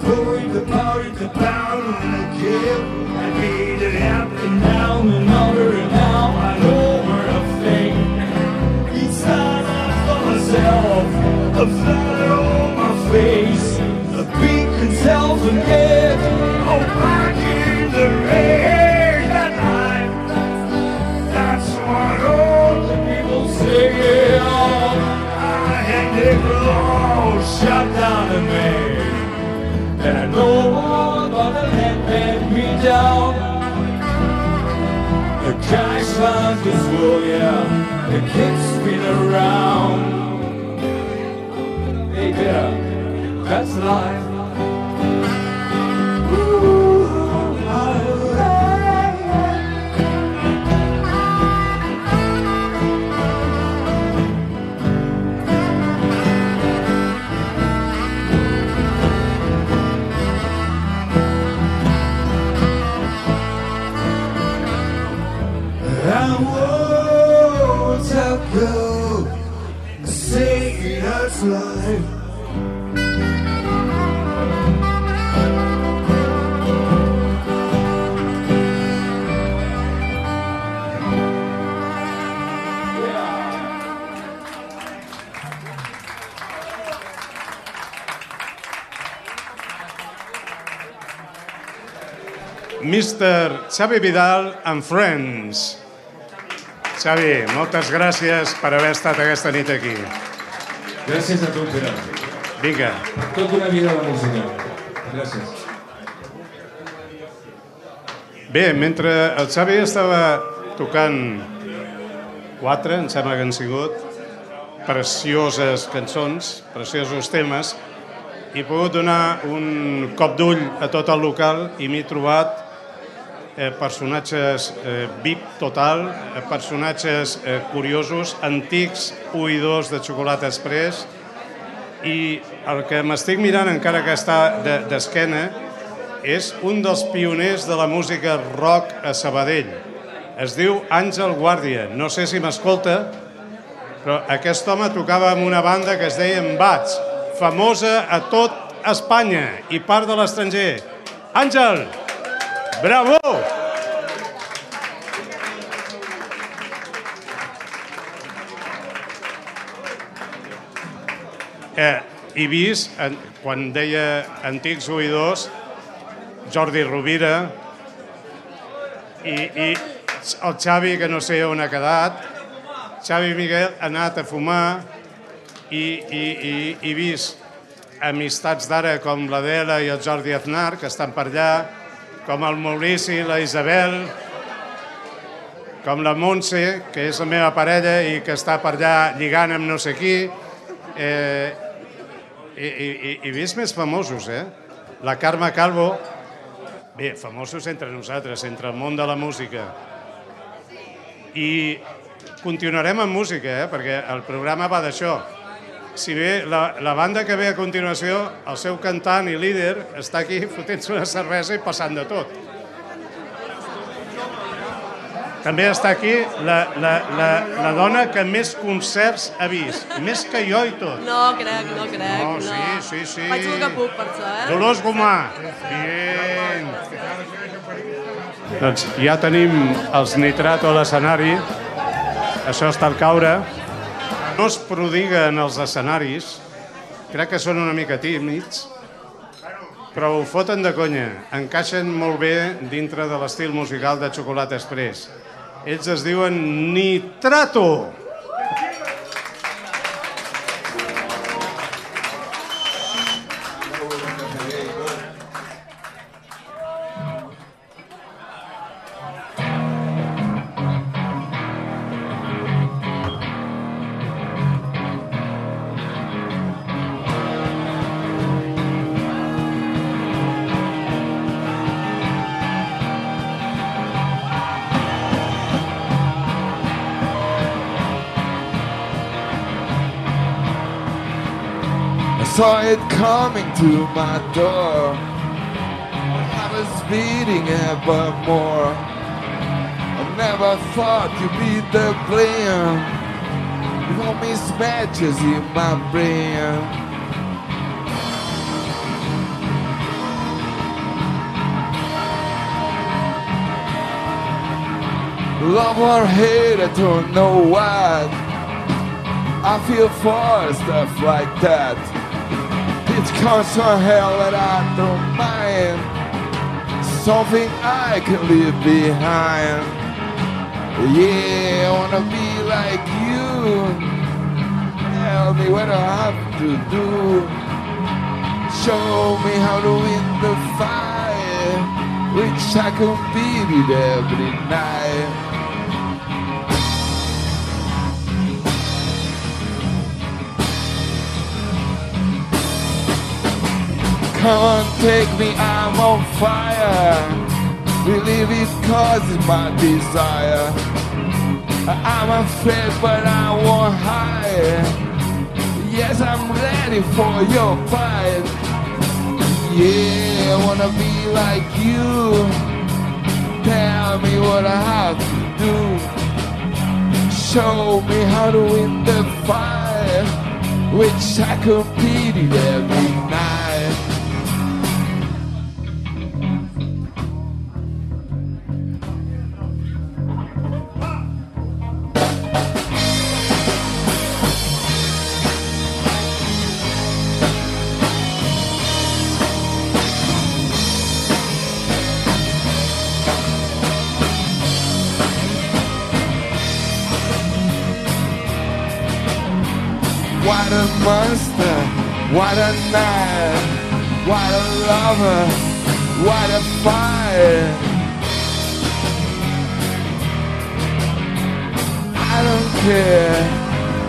the the poet, the pound, and the give. I beat it and down and over and now I know where to think. Each time I for myself, a flat on my face, a beat can self forget. Oh, down. The cash life is full, yeah. The kids spin around. Hey, Peter, that's life. Mr. Xavi Vidal and Friends. Xavi, moltes gràcies per haver estat aquesta nit aquí. Gràcies a tu, Pere. Vinga. Tota una vida de música. Gràcies. Bé, mentre el Xavi estava tocant quatre, em sembla que han sigut, precioses cançons, preciosos temes, he pogut donar un cop d'ull a tot el local i m'he trobat eh, personatges eh, VIP total, eh, personatges eh, curiosos, antics oïdors de xocolata express i el que m'estic mirant encara que està de- d'esquena és un dels pioners de la música rock a Sabadell. Es diu Àngel Guàrdia. No sé si m'escolta, però aquest home tocava amb una banda que es deia Embats, famosa a tot Espanya i part de l'estranger. Àngel, bravo! Eh, he vist, en, quan deia antics oïdors, Jordi Rovira i, i el Xavi, que no sé on ha quedat, Xavi Miguel ha anat a fumar i, i, i, i vist amistats d'ara com l'Adela i el Jordi Aznar, que estan per allà, com el Maurici, la Isabel, com la Montse, que és la meva parella i que està per allà lligant amb no sé qui. Eh, i, i, i, i vist més famosos, eh? La Carme Calvo, bé, famosos entre nosaltres, entre el món de la música. I continuarem amb música, eh? perquè el programa va d'això. Si bé la, la banda que ve a continuació, el seu cantant i líder està aquí fotent-se una cervesa i passant de tot. També està aquí la, la, la, la dona que més concerts ha vist, més que jo i tot. No crec, no crec. No, sí, sí, sí. Faig el que puc per això, eh? Dolors Gomà. Bien. Doncs ja tenim els nitrato a l'escenari això està al caure. No es prodiguen els escenaris, crec que són una mica tímids, però ho foten de conya. Encaixen molt bé dintre de l'estil musical de Xocolata Express. Ells es diuen Nitrato. I coming to my door. Heart was beating ever more. I never thought you'd be the blame. With me mismatches in my brain. Love or hate, I don't know what. I feel for stuff like that. It comes from hell and I don't mind. Something I can leave behind. Yeah, I wanna be like you. Tell me what I have to do. Show me how to win the fight, which I compete every night. Come on, take me, I'm on fire. Believe it causes my desire. I'm afraid, but I won't hide. Yes, I'm ready for your fight. Yeah, I wanna be like you. Tell me what I have to do. Show me how to win the fight, which I competed every night. What a night, what a lover, what a fire. I don't care,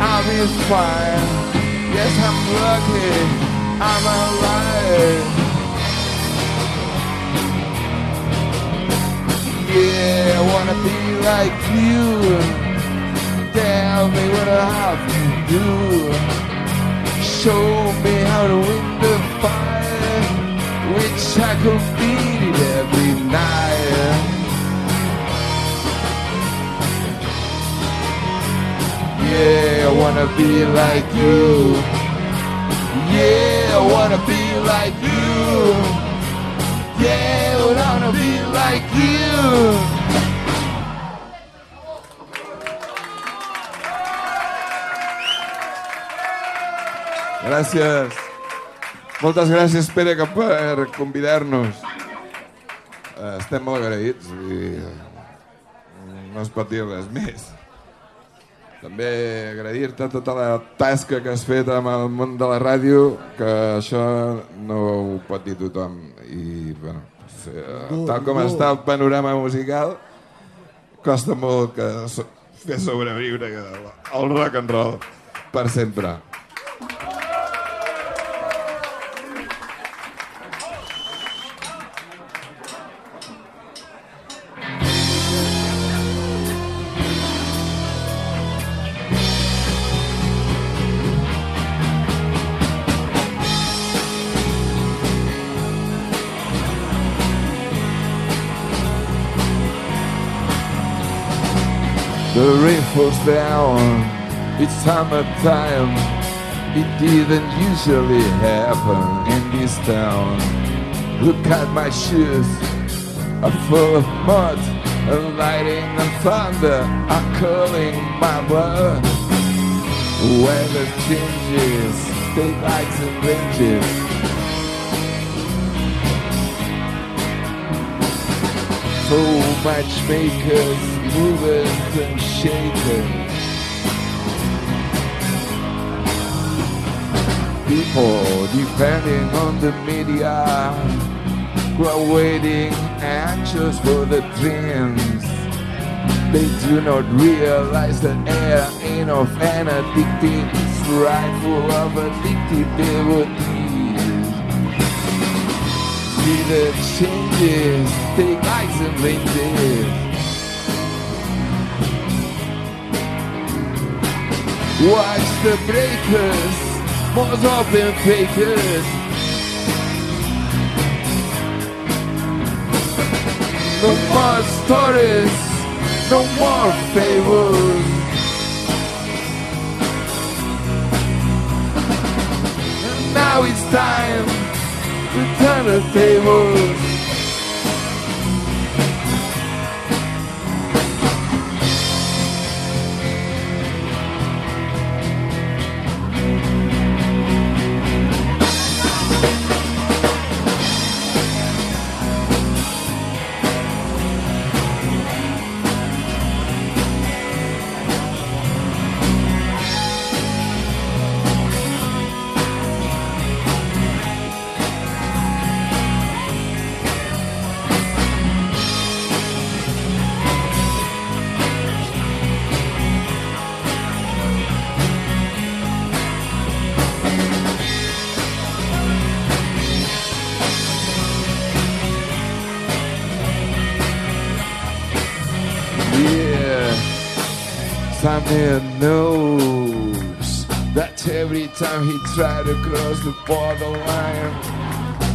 I'll be fine. Yes, I'm lucky, I'm alive. Yeah, I wanna be like you. Tell me what I have to do. Show me how to win the fight, which I compete every night. Yeah, I wanna be like you. Yeah, I wanna be like you. Yeah, I wanna be like you. Gràcies. Moltes gràcies, Pere, que per convidar-nos. Eh, Estem molt agraïts i no es pot dir res més. També agrair-te tota la tasca que has fet amb el món de la ràdio, que això no ho pot dir tothom. I, bueno, eh, tal com està el panorama musical, costa molt que fer sobreviure el rock and roll per sempre. Summertime. It didn't usually happen in this town. Look at my shoes, are full of mud. and lightning and thunder are calling my blood. Weather changes, take lights and ranges. So matchmakers, movers and shakers. People depending on the media who are waiting anxious for the dreams. They do not realize that air ain't of an addictive, it's right full of addictive devotees. See the changes, take eyes and ranges. Watch the breakers, most often fakers. No more stories, no more fables. And now it's time to turn the tables. Tried to cross the borderline,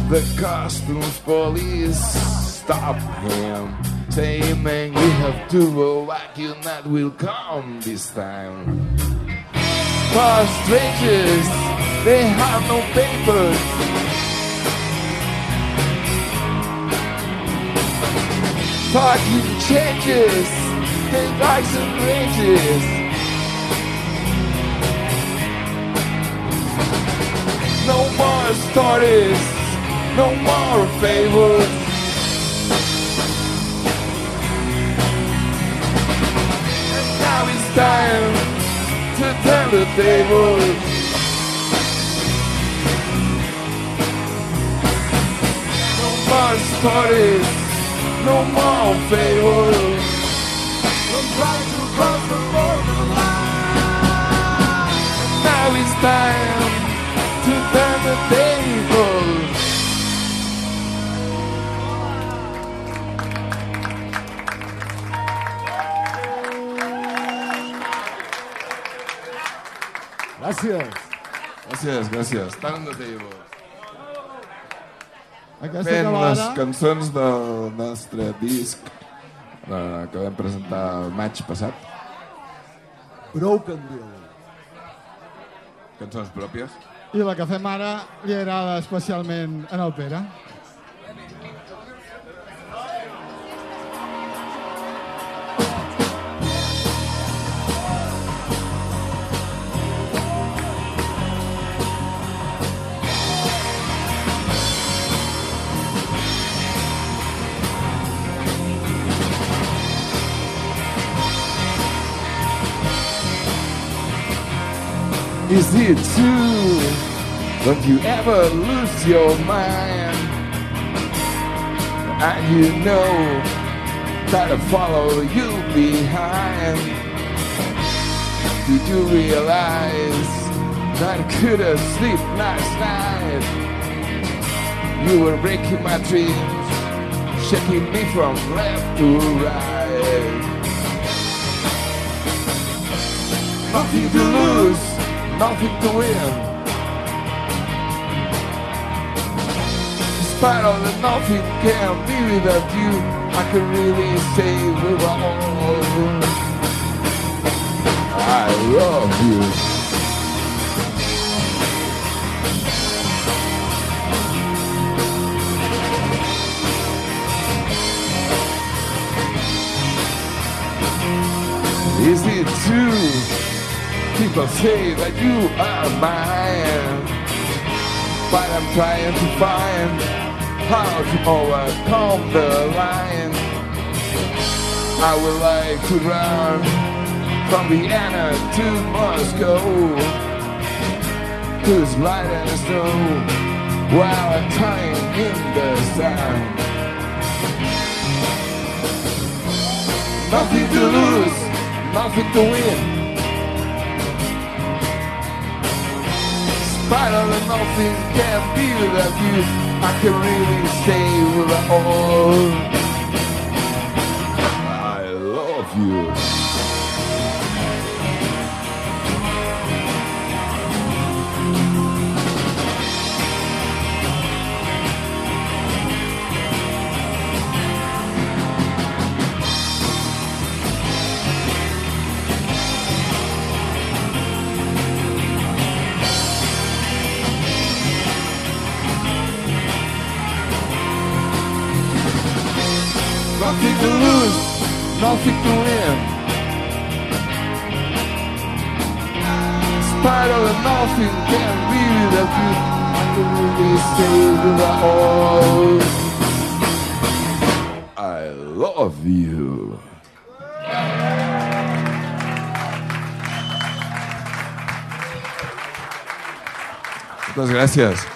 the customs police stop him. Say, man, you have to go back, you're not welcome this time. For strangers, they have no papers. Talking changes, they like some ranges. More stories, no more fables. And now it's time to turn the tables. No more stories, no more fables. I'm trying to cross the borderline. Now it's time the tables. Gràcies. Gràcies, gràcies. Turn the tables. Aquesta Fent acabada... les cançons del nostre disc eh, que vam presentar el maig passat. Broken Bill. Cançons pròpies. I la que fem ara li agrada especialment en el Pere. Is it true? Don't you ever lose your mind? And you know that I follow you behind. Did you realize that I couldn't sleep last night? You were breaking my dreams, shaking me from left to right. Nothing to lose, nothing to win. Despite all that nothing can be without you, I can really say we're all. I love you. Is it true? People say that you are mine. But I'm trying to find how to overcome the line. I would like to run from Vienna to Moscow. Who's light and snow while I'm tying in the sun. Nothing to lose, nothing to win. Of the nothing can be without you. I can really stay with it all. I love you. Win. Spite of nothing can be without you. I can really stay without all. I love you. Muchas gracias.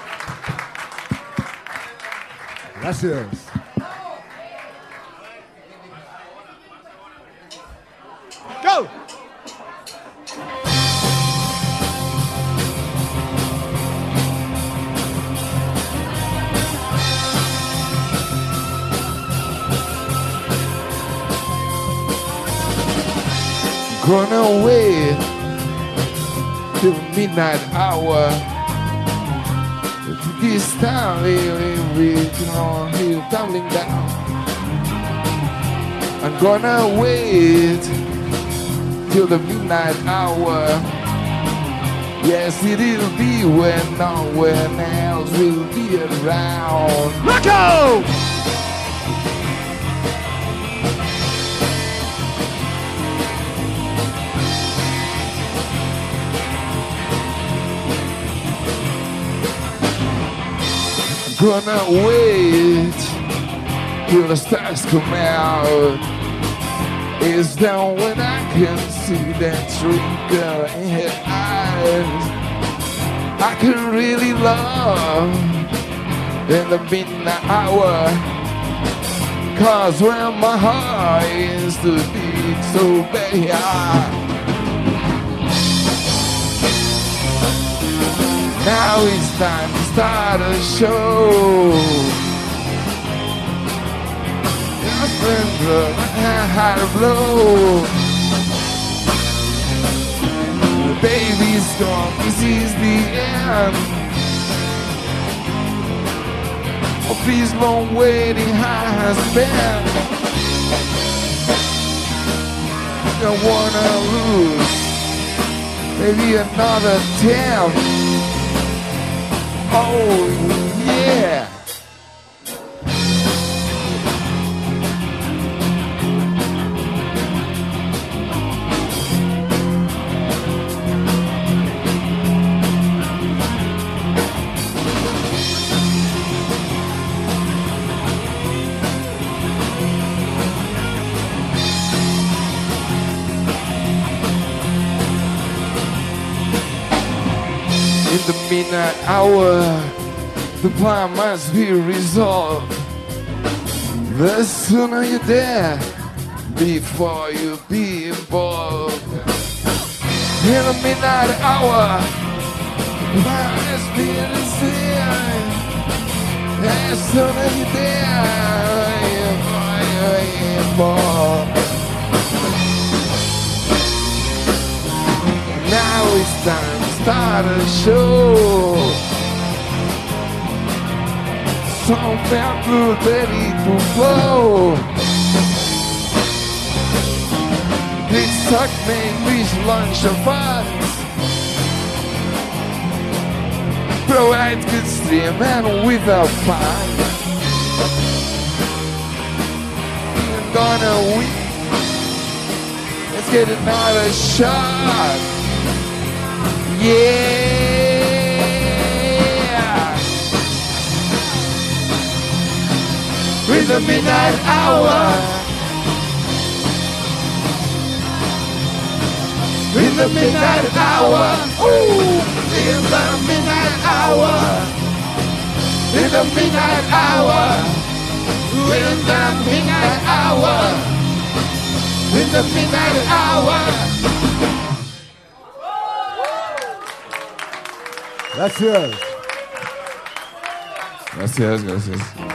Gracias. Midnight hour. This time we'll be on hill tumbling down. I'm gonna wait till the midnight hour. Yes, it'll be when no one else will be around. Rocco! Gonna wait till the stars come out. It's down when I can see that twinkle in her eyes. I can really love in the midnight hour. Cause when my heart is to beat so bad. Now it's time to start a show. Nothing but a hard blow. The baby storm, this is the end. of this long waiting has been. Don't wanna lose maybe another 10 hold me. Hour, the plan must be resolved. The sooner you're there, before you be involved. In the midnight hour, the plan must be resolved. As soon as you're there, before you're involved. Now it's time to start a show. Something good ready to flow. Please suck me English lunch of funds. Provide good stream and without fun. You're gonna win. let's get another shot. Yeah. With the midnight hour. In the midnight hour, ooh, in the midnight hour, in the midnight hour, in the midnight hour, in the midnight hour. Gracias. Gracias, gracias.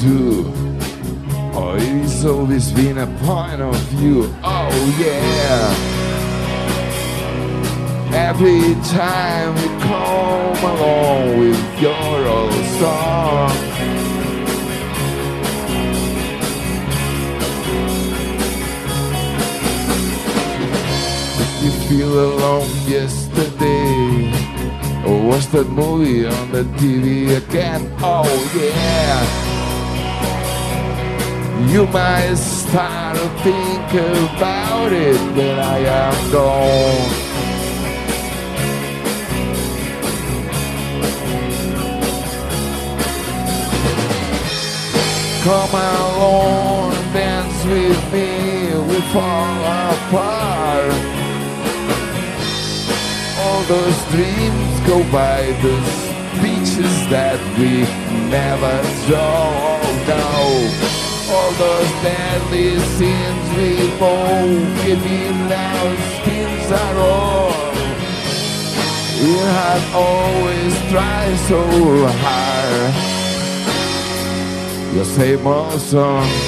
Do? Oh, it's always been a point of view. Oh, yeah. Every time you come along with your old song. You feel alone yesterday. Or was that movie on the TV again? Oh yeah. You might start to think about it when I am gone. Come along dance with me, we fall apart all those dreams go by, those beaches that we never saw. Oh no, those deadly sins we both giving our skins are all. We had always tried so hard. Your same old song.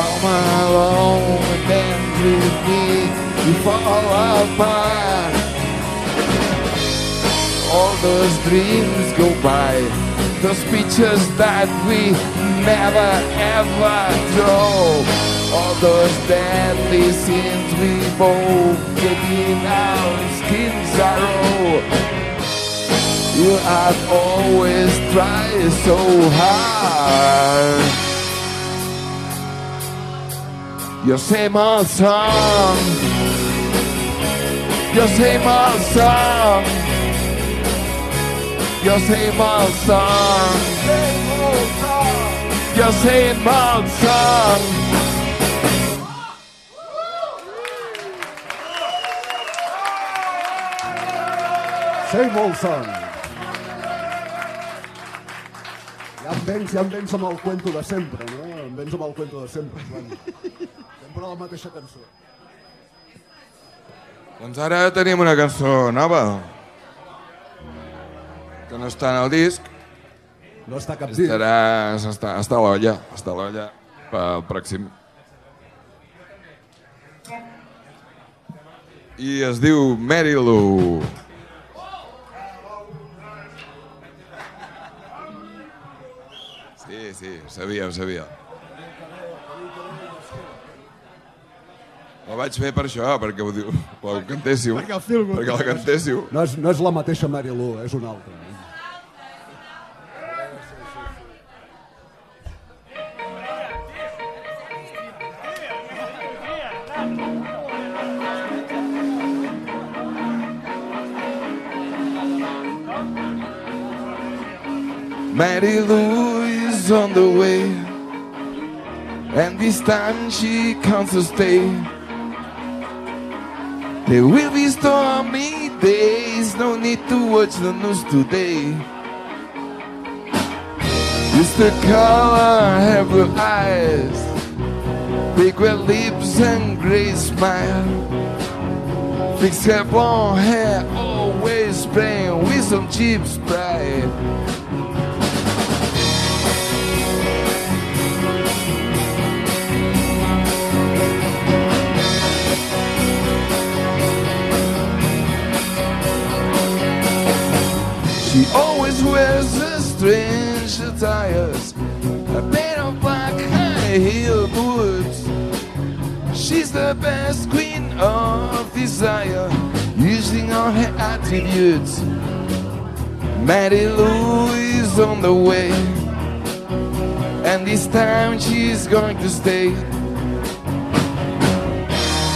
Come along and dance with me. We fall apart. All those dreams go by. Those pictures that we never ever drove. All those deadly sins we both get in our skins are raw. You have always tried so hard. Old song. Your same old song. Your same old song. Your same old song. Same old song. Ja em vens, ja em vens amb el cuento de sempre, no? Em vens amb el cuento de sempre, Joan. Sempre la mateixa cançó. Doncs ara tenim una cançó nova que no està en el disc. No està cap disc. Estarà, està, està a l'olla, està a l'olla pel pròxim. I es diu Mary Lou. Sí, sí, sabia, ho sabia. La vaig fer per això, perquè ho diu, ho cantéssiu. Perquè el feel good. Perquè la cantéssiu. No és, no és la mateixa Mary Lou, és una altra. Mary Lou is on the way, and this time she comes to stay. There will be stormy days, no need to watch the news today. Just the color her blue eyes, big red lips and gray smile. Fix her blonde hair, always playing with some cheap sprite. She always wears a strange attire, a pair of black high heel boots. She's the best queen of desire, using all her attributes. Mary Lou is on the way, and this time she's going to stay.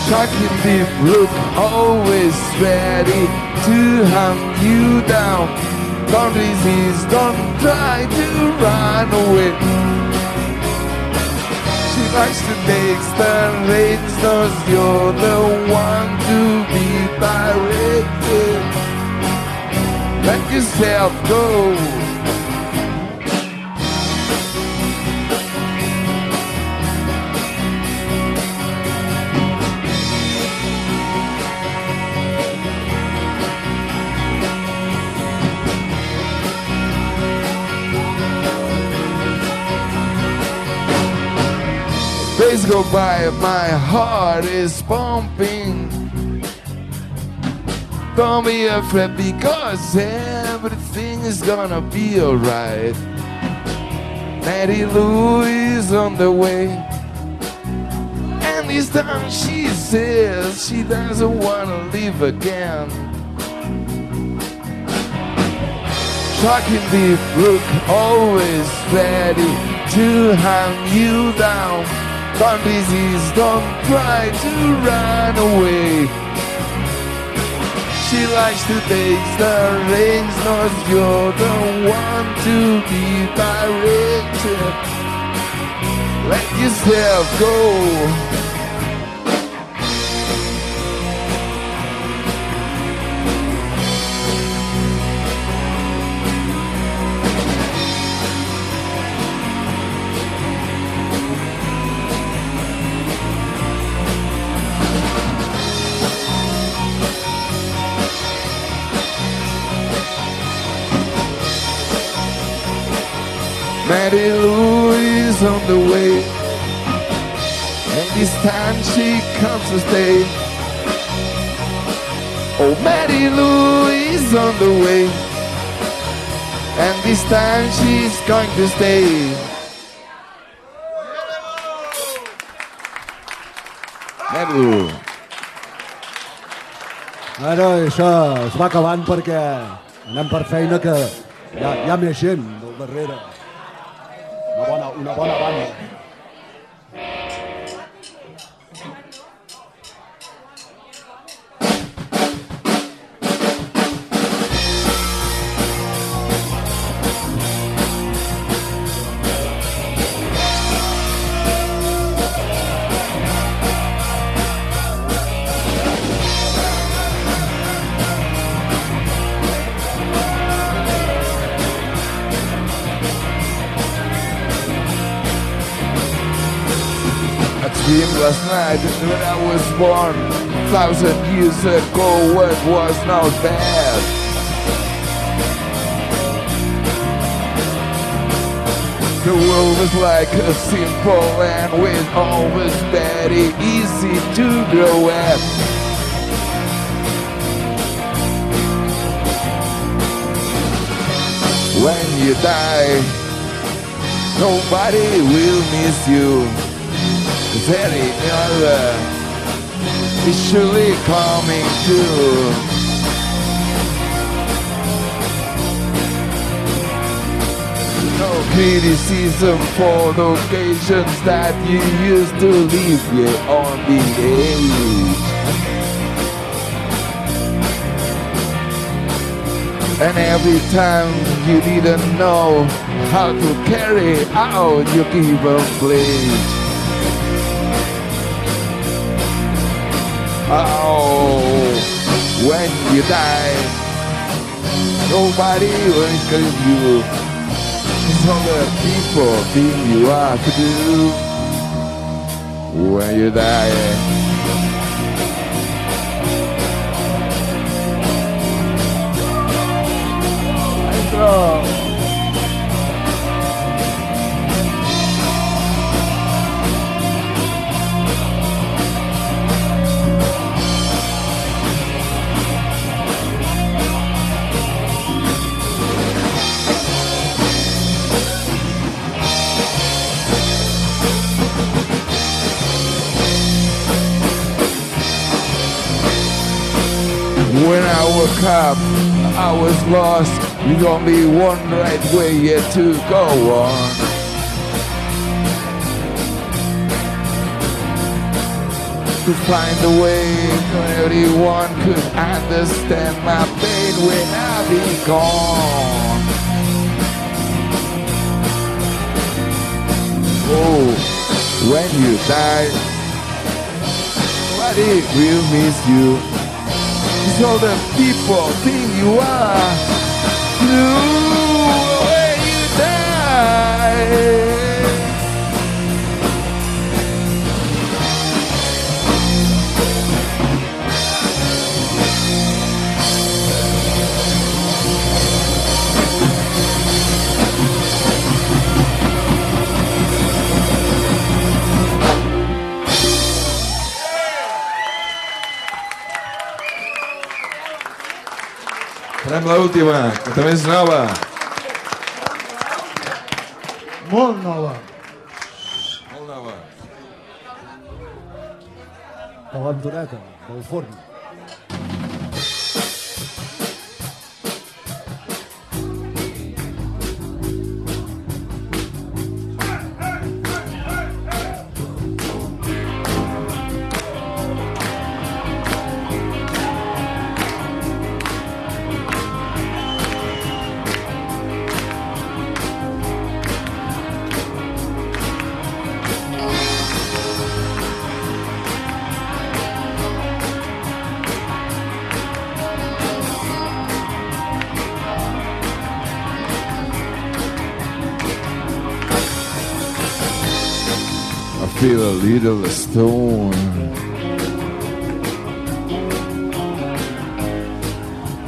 Shocking deep look, always ready to hunt you down. Don't resist, don't try to run away. She likes to take the reins, knows you're the one to be directed. Let yourself go. Days go by, my heart is pumping. Don't be afraid because everything is gonna be alright. Mary Lou is on the way. And this time she says she doesn't wanna live again. Shocking deep look, always ready to hunt you down. Don't resist, don't try to run away. She likes to taste the reins, knows you're the one to be directed. Let yourself go. Mary Lou is on the way, and this time she comes to stay. Oh, Mary Lou is on the way, and this time she's going to stay. Mary Lou. Ara això es va acabant perquè anem per feina que hi ha, hi ha més gent del darrere. buena, una buena banda. Last night when I was born. Thousand years ago, what was not bad. The world was like a simple land with always very easy to grow at. When you die, Nobody will miss you. Very other uh, is surely coming too. No criticism for the occasions that you used to leave you on the edge. And every time you didn't know how to carry out your given pledge. Oh, when you die, nobody will include you. It's all the people think you are to do when you die. When I was lost. With only one right way yet to go on. To find a way where everyone could understand my pain when I be gone. Oh, when you die, nobody will miss you all the people who you are. Blue. Farem l'última, que també és nova. Molt nova. Molt nova. De l'Andoreta, del forn.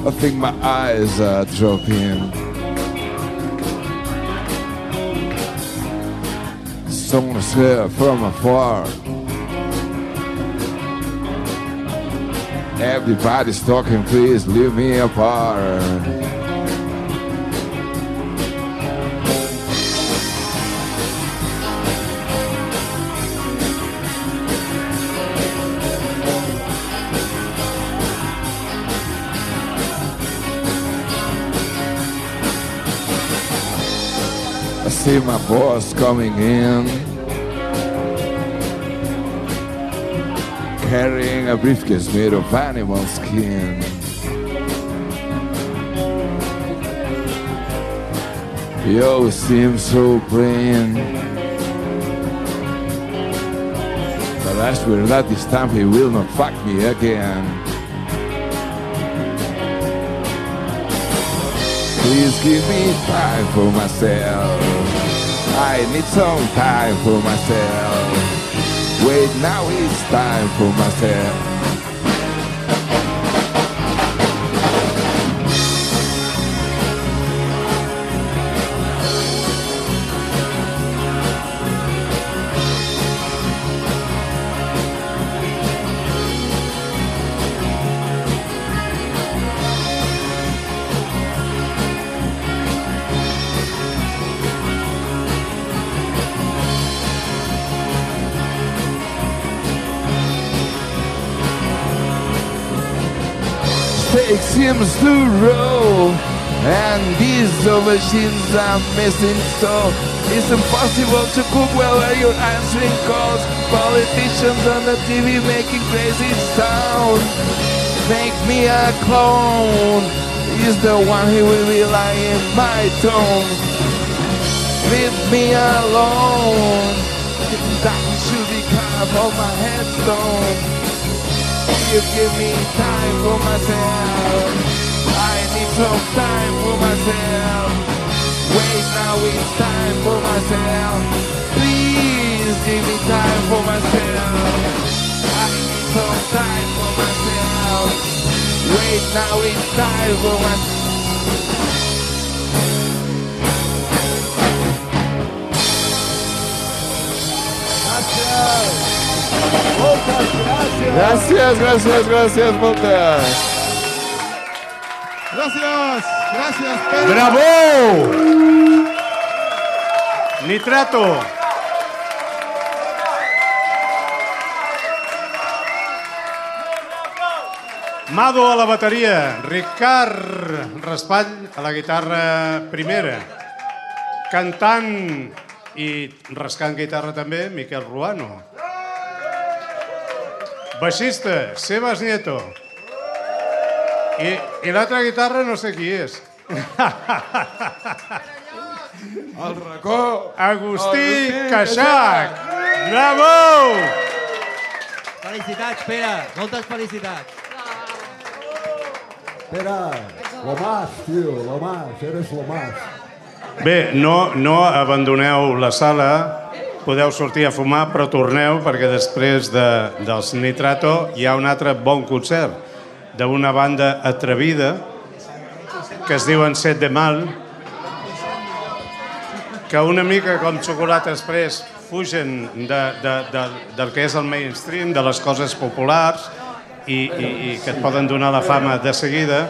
I think my eyes are dropping. Someone's here from afar. Everybody's talking, please leave me apart. My boss coming in, carrying a briefcase made of animal skin. He always seems so plain. But I swear that this time he will not fuck me again. Please give me time for myself. I need some time for myself. Wait, now it's time for myself. Seems to roll. And these machines are missing so it's impossible to cook well while you're answering calls. Politicians on the TV making crazy sound. Make me a clone. He's the one who will rely in my tone. Leave me alone. That should be carved on my headstone. You give me time for myself. I need some time for myself. Wait, now it's time for myself. Please give me time for myself. I need some time for myself. Wait, now it's time for myself. Gracias, gracias, gracias, moltes. Gràcies, gràcies, Pere. Bravo! Nitrato. Mado a la bateria, Ricard Raspall a la guitarra primera, cantant i rascant guitarra també, Miquel Ruano. Baixista, Sebas Nieto. I, i l'altra guitarra no sé qui és. El racó. Agustí Agustí Caixac. Bravo! Felicitats, Pere. Moltes felicitats. Espera, lo más, tío, lo más, eres lo más. Bé, no, no abandoneu la sala, podeu sortir a fumar, però torneu perquè després de, dels Nitrato hi ha un altre bon concert d'una banda atrevida que es diuen Set de Mal, que una mica com Xocolata Express fugen de, de, de, del que és el mainstream, de les coses populars i, i, i que et poden donar la fama de seguida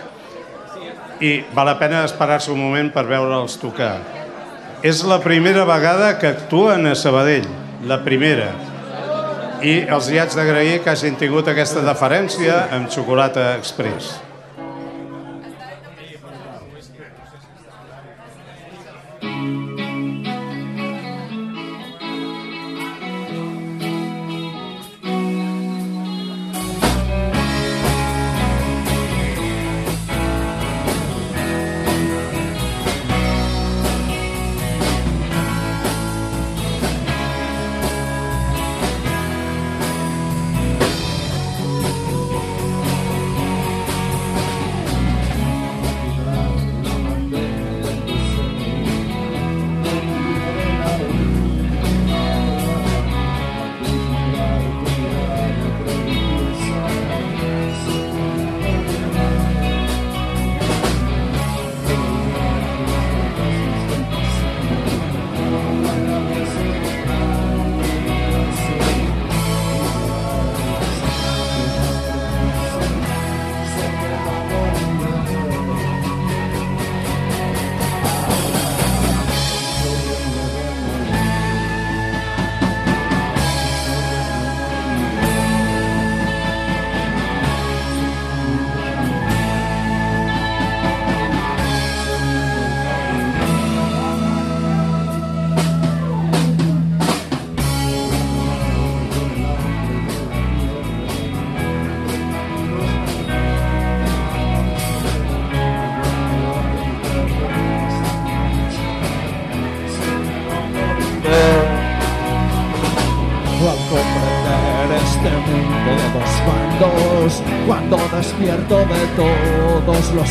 i val la pena esperar-se un moment per veure'ls tocar. És la primera vegada que actuen a Sabadell, la primera. I els hi haig d'agrair que hagin tingut aquesta deferència amb Xocolata Express.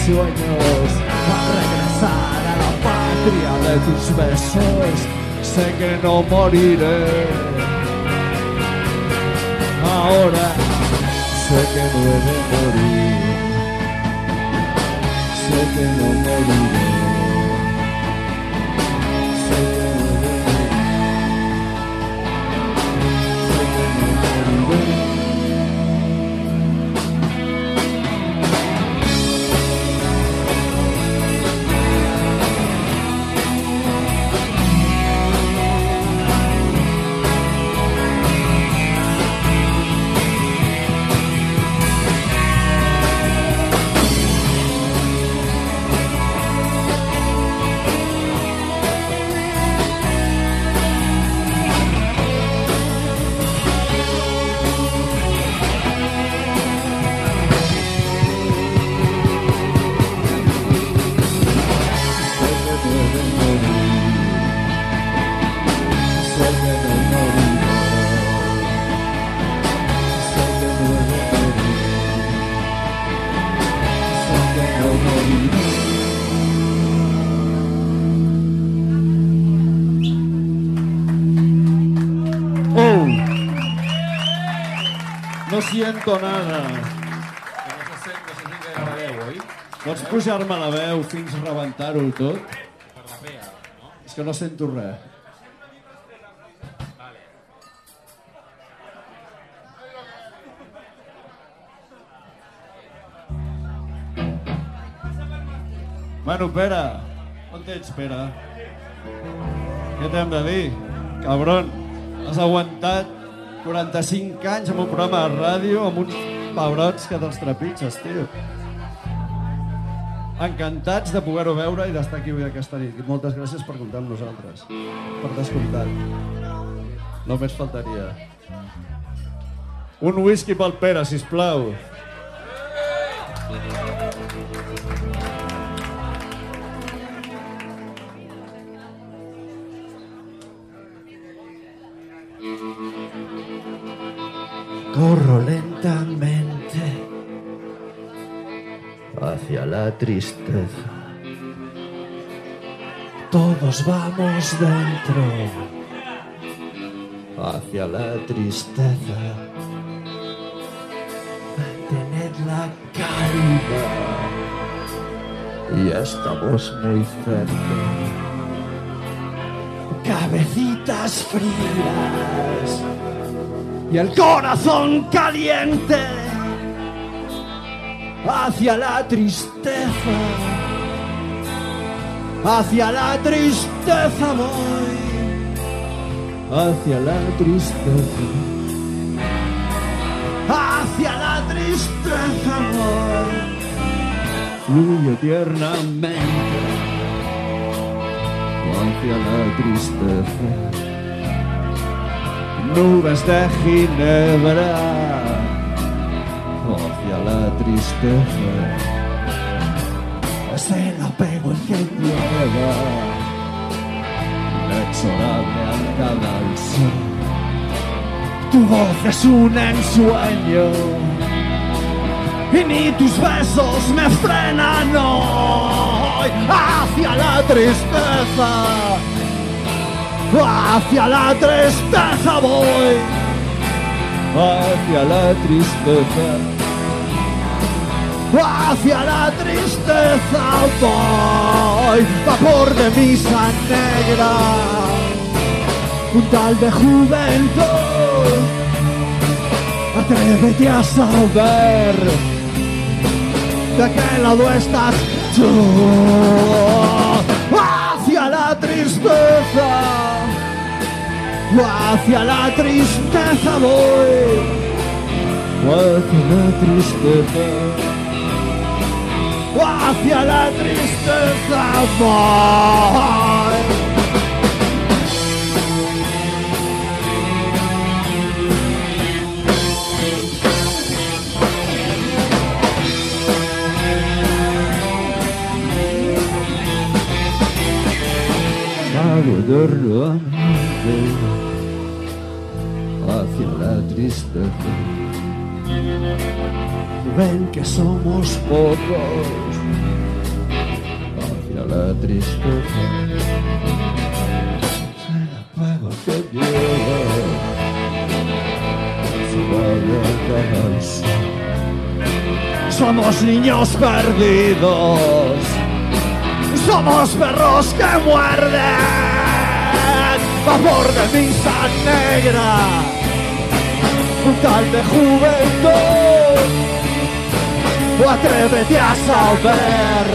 Sueños, al regresar a la patria de tus besos, sé que no moriré. No siento nada. No se sent, no se sent gaire la veu, oi? Pots pujar-me la veu fins a rebentar-ho tot? Per la pea, no? És que no sento res. Bueno, Pere, on ets, Pere? Què t'hem de dir? Cabron, has aguantat 45 anys amb un programa de ràdio amb uns pebrots que te'ls trepitges, tio. Encantats de poder-ho veure i d'estar aquí avui aquesta nit. Moltes gràcies per comptar amb nosaltres. Per descomptat. Només faltaria. Un whisky pel Pere, sisplau. Corro lentamente hacia la tristeza. Todos vamos dentro hacia la tristeza. Mantened la calma. Ya estamos muy cerca. Cabecitas frías y el corazón caliente hacia la tristeza, hacia la tristeza voy, hacia la tristeza, hacia la tristeza voy, fluyo tiernamente hacia la tristeza nubes de ginebra. Hacia la tristeza. Es el apego el que lleva inexorable al cadalso. Tu voz es un ensueño. Y ni tus besos me frenan hoy. Hacia la tristeza hacia la tristeza voy, hacia la tristeza, hacia la tristeza voy, vapor de misa negra, un tal de juventud, atrévete a saber de qué lado estás tú, hacia la tristeza hacia la tristeza voy, hacia la tristeza, hacia la tristeza voy. Eternamente hacia la tristeza. Ven que somos pocos hacia la tristeza. Lleva su. Somos niños perdidos. Somos perros que muerden. Vapor de misa negra tal de juventud. O atrévete a saber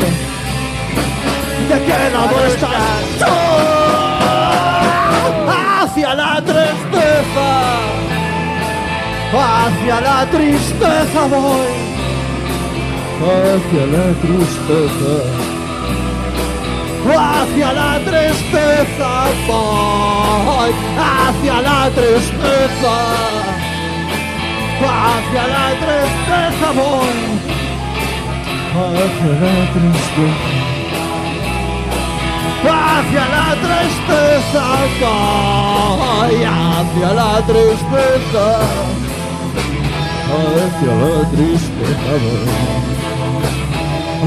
de qué lado estás tú. Hacia la tristeza, hacia la tristeza voy, hacia la tristeza. Hacia la tristeza voy, hacia la tristeza hacia la tristeza voy, hacia la tristeza, hacia la tristeza voy, hacia la tristeza, hacia la tristeza voy,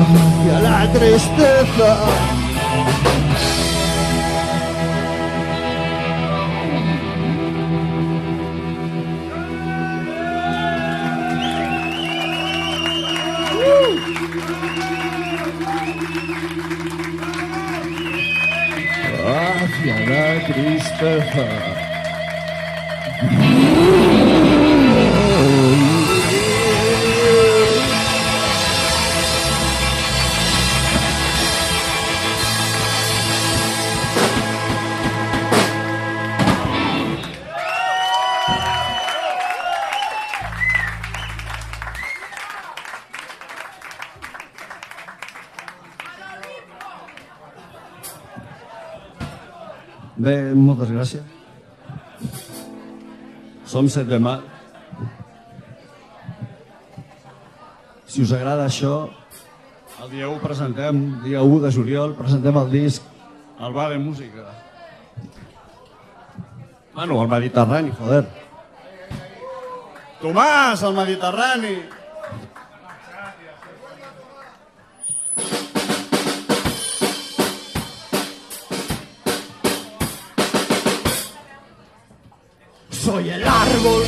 hacia la tristeza. Christopher. Som set de mar. Si us agrada això, el dia 1 presentem, dia 1 de juliol, presentem el disc al Bar de Música. Bueno, al Mediterrani, joder. Tomàs, al Mediterrani!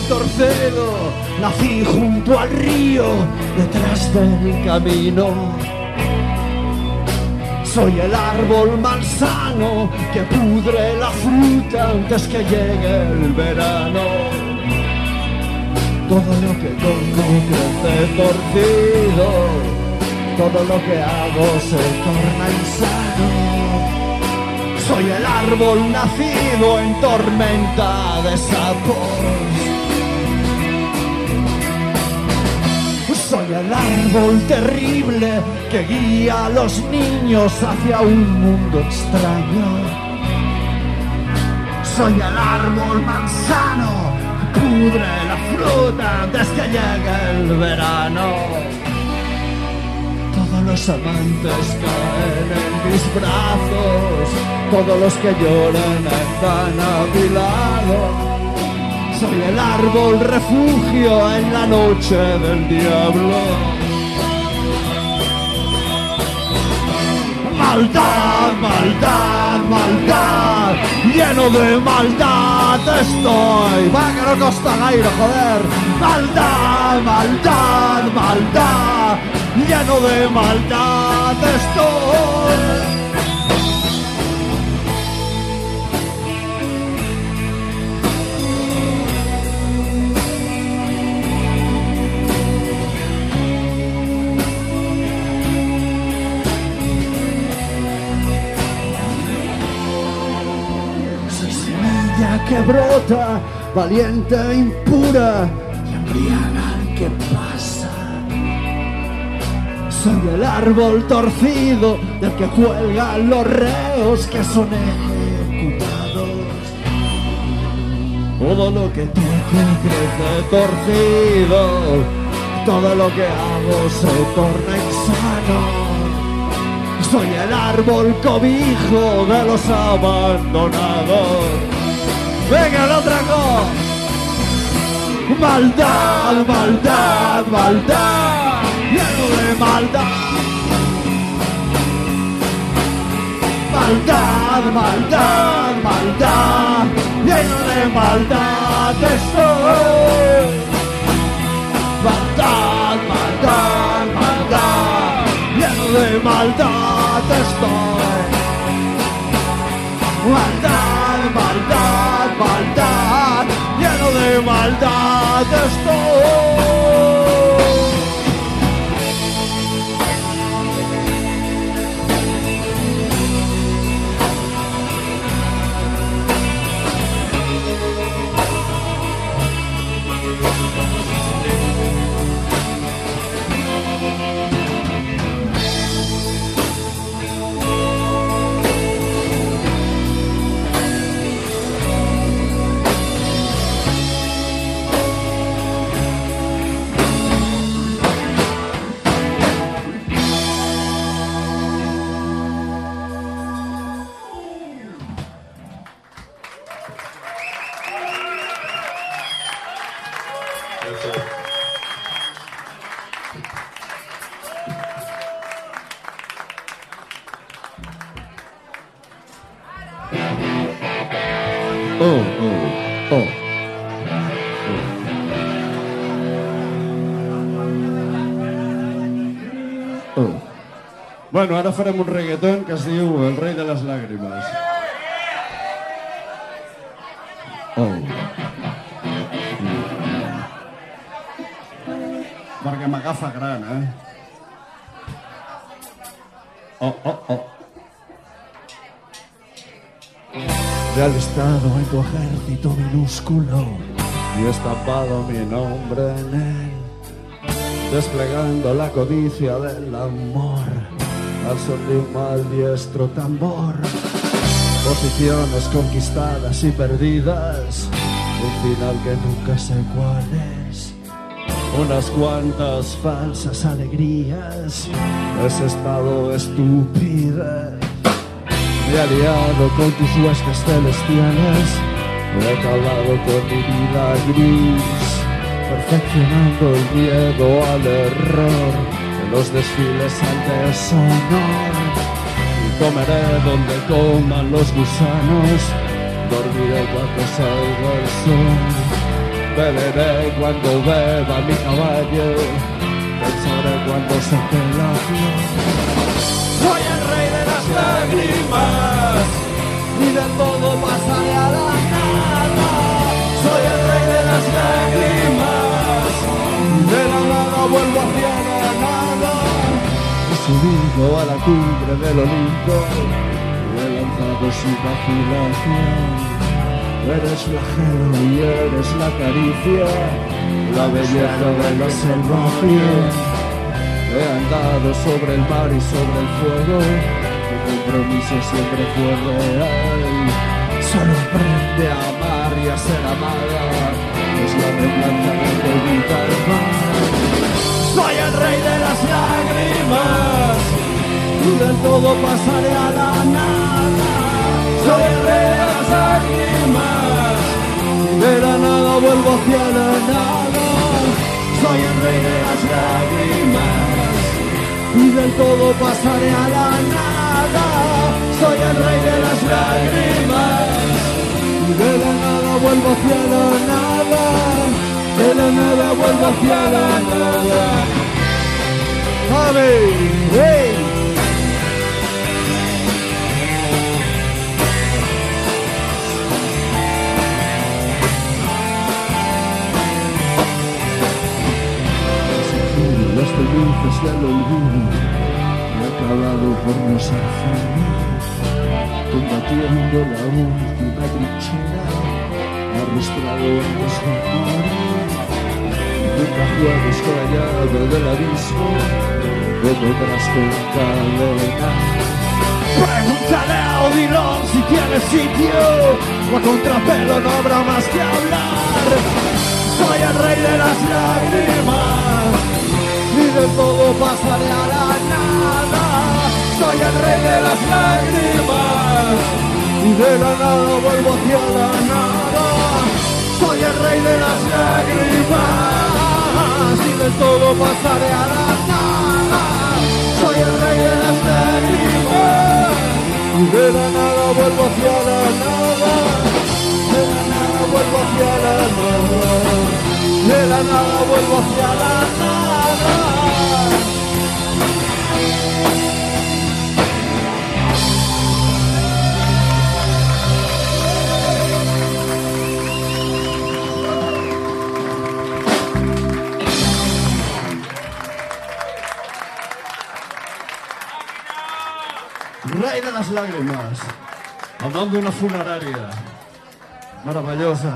Árbol torcido, nací junto al río, detrás del camino. Soy el árbol manzano que pudre la fruta antes que llegue el verano. Todo lo que toco crece torcido, todo lo que hago se torna insano. Soy el árbol nacido en tormenta de sapos. Soy el árbol terrible que guía a los niños hacia un mundo extraño. Soy el árbol manzano pudre la fruta antes que llegue el verano. Todos los amantes caen en mis brazos, todos los que lloran están a mi lado. Soy el árbol refugio en la noche del diablo. Maldad, maldad, maldad, lleno de maldad estoy. Va que no costa gaire, joder. Maldad, maldad, maldad, lleno de maldad estoy. Que brota, valiente e impura, y embriaga que pasa. Soy el árbol torcido del que cuelgan los reos que son ejecutados. Todo lo que toco crece torcido, todo lo que hago se torna insano. Soy el árbol cobijo de los abandonados. Venga, el otra cosa. Maldad, maldad, maldad, lleno de maldad. Maldad, maldad, maldad, lleno de maldad estoy. Maldad, maldad, maldad, lleno de maldad estoy. Maldad, maldad, maldad es todo. Bueno, ara farem un reggaeton que es diu El rei de les làgrimes. Oh. Perquè m'agafa gran, eh? Oh, oh, oh. He alistado en tu ejército minúsculo y estampado mi nombre en él, desplegando la codicia del amor al son de un mal diestro tambor. Posiciones conquistadas y perdidas, un final que nunca sé cuál es. Unas cuantas falsas alegrías, ese estado estúpido. Me he aliado con tus huestes celestiales, he acabado con mi vida gris, perfeccionando el miedo al error, los desfiles al deshonor. Y comeré donde coman los gusanos, dormiré cuando salga el sol, beberé cuando beba mi caballo, pensaré cuando seque la flor. Soy el rey de las lágrimas y de todo pasaré a la nada. Soy el rey de las lágrimas de la nada vuelvo hacia subido a la cumbre del Olimpo he lanzado sin vacilación. Eres flagelo y eres la caricia, la belleza de la salvación. He andado sobre el mar y sobre el fuego, mi compromiso siempre fue real. Solo aprende a amar y a ser amada, es la venganza que te evita el mal. Rey de las lágrimas, y del todo pasaré a la nada. Soy el rey de las lágrimas, de la nada vuelvo hacia la nada. Soy el rey de las lágrimas y del todo pasaré a la nada. Soy el rey de las lágrimas y de la nada vuelvo hacia la nada. De la nada vuelvo hacia la nada. ¡Ave! ¡Hey! Las felices del olvido he acabado por no ser feliz combatiendo la última trinchera arrastrado en los rumores juegues con la del abismo que encadenar Pregúntale a Odilon si tiene sitio o a contrapelo no habrá más que hablar soy el rey de las lágrimas y de todo pasaré a la nada. Soy el rey de las lágrimas y de la nada vuelvo hacia la nada. Soy el rey de las lágrimas de todo pasaré a la nada. Soy el rey de las y de la nada vuelvo hacia la nada. De la nada vuelvo hacia la nada. De la nada vuelvo hacia la nada. Rei de les làgrimes, el nom d'una funerària meravellosa.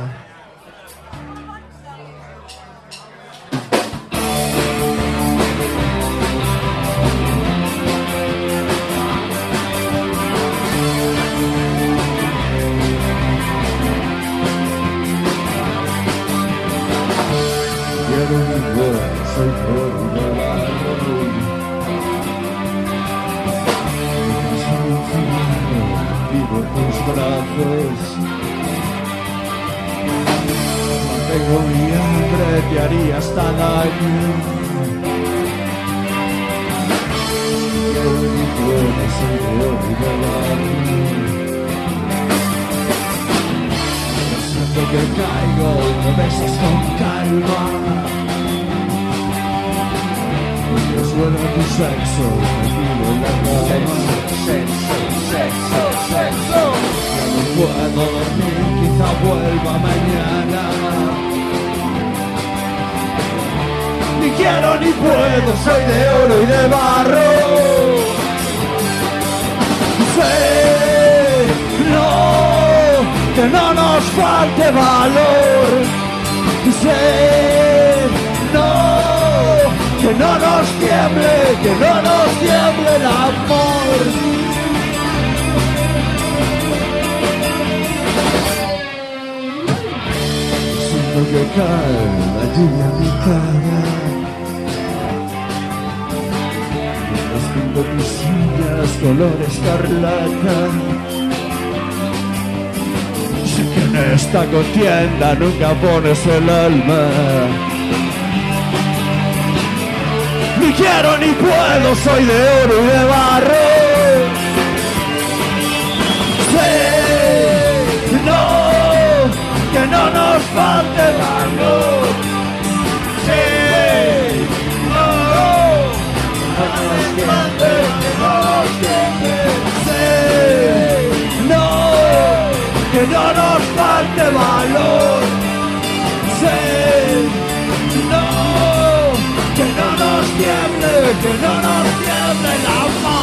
Contienda nunca pones el alma. Ni quiero ni puedo, soy de oro y de barro. Sé, no, que no nos falte nos falte valor. Sí, no, que no nos tiemble, que no nos tiemble la mar.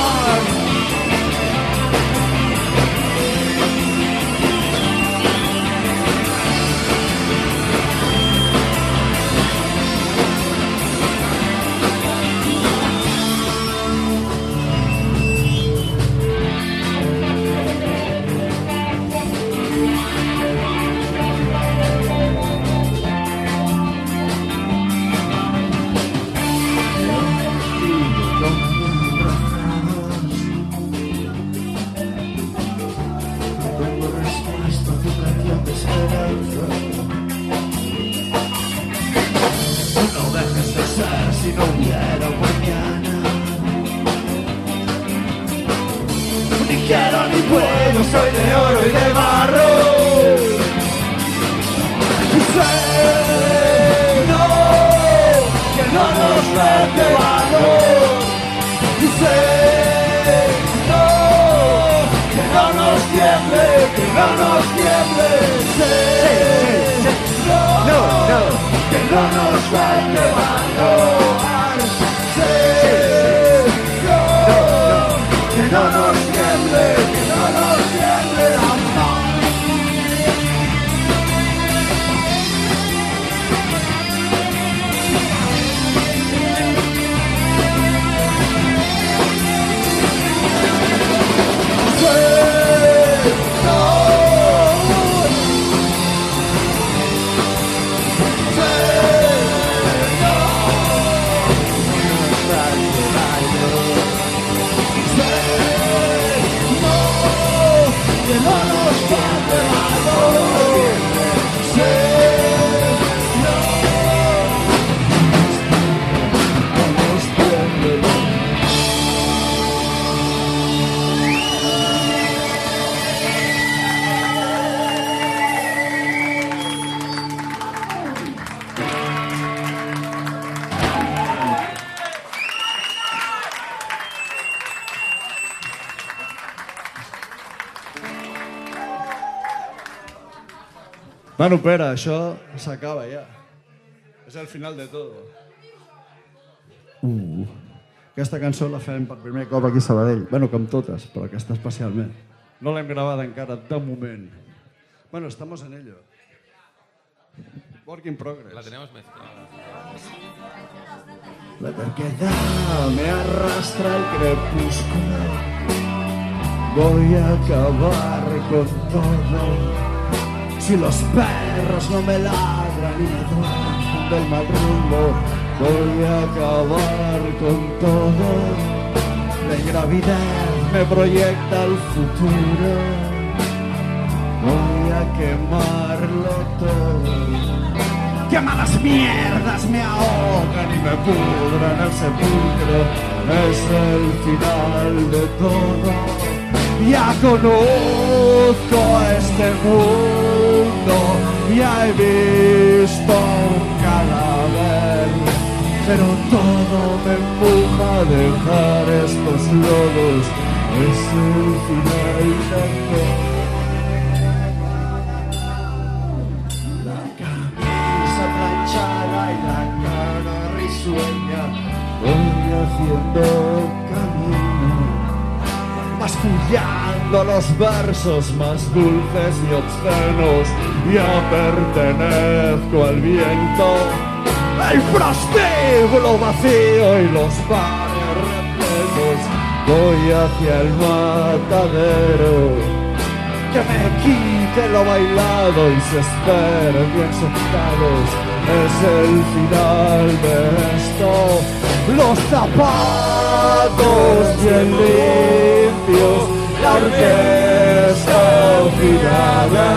Si no hubiera un mañana. Ni quiero ni puedo, soy de oro y de barro. Sé, no, que no nos valor. Sé, no, que no nos tiemble, que no nos tiemble. Sé, no, no, que no nos va a llevar. Sí, no, que no nos together I go. Bueno, Pere, això s'acaba ja. És el final de tot. Uh, aquesta cançó la fem per primer cop aquí a Sabadell. Bueno, com totes, però aquesta especialment. No l'hem gravada encara, de moment. Bueno, estamos en ello. Work in progress. La tenemos mezclada. La terquedad me arrastra al crepúsculo. Voy a acabar con todo. Si los perros no me ladran y me duermen del mal voy a acabar con todo. La ingravidez me proyecta el futuro. Voy a quemarlo todo. Que malas mierdas me ahogan y me pudran el sepulcro. Es el final de todo. Ya conozco este mundo, ya he visto un cadáver, pero todo me empuja a dejar estos lodos. Es el final cantando los versos más dulces y obscenos. Ya pertenezco al viento, el prostíbulo vacío y los bares repletos. Voy hacia el matadero que me quite lo bailado y se esperen bien sentados. Es el final de esto. Los zapatos bien limpios, la orquesta afinada,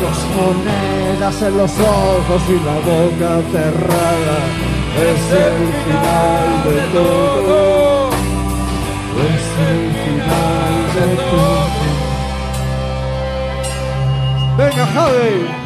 dos monedas en los ojos y la boca cerrada. Es el final de todo. Es el final de todo. Venga, Javi.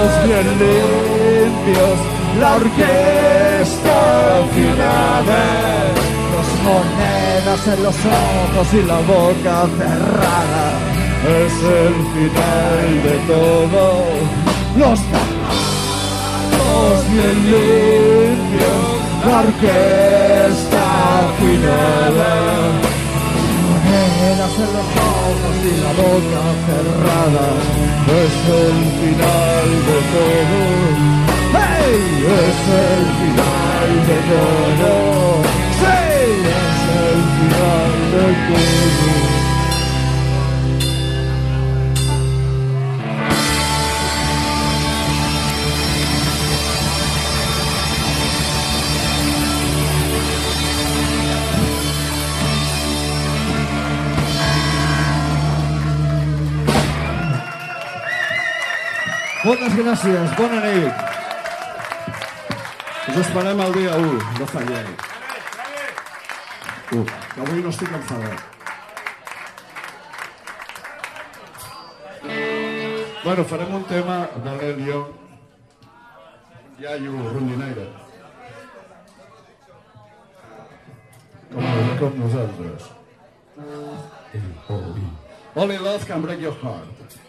Zapatos bien limpios, la orquesta afinada, dos monedas en los ojos y la boca cerrada. Es el final de todo. Los bien limpios, la orquesta afinada monedas en los ojos y la boca cerrada. Es el final de todo. ¡Hey! Es el final de todo. ¡Sí! Es el final de todo. Moltes gràcies, bona nit. Us esperem el dia 1, no falleu. Uh, avui no estic enfadat. Bueno, farem un tema de l'Elio, iaio rondinaire. Com, com nosaltres. Only love can break your heart.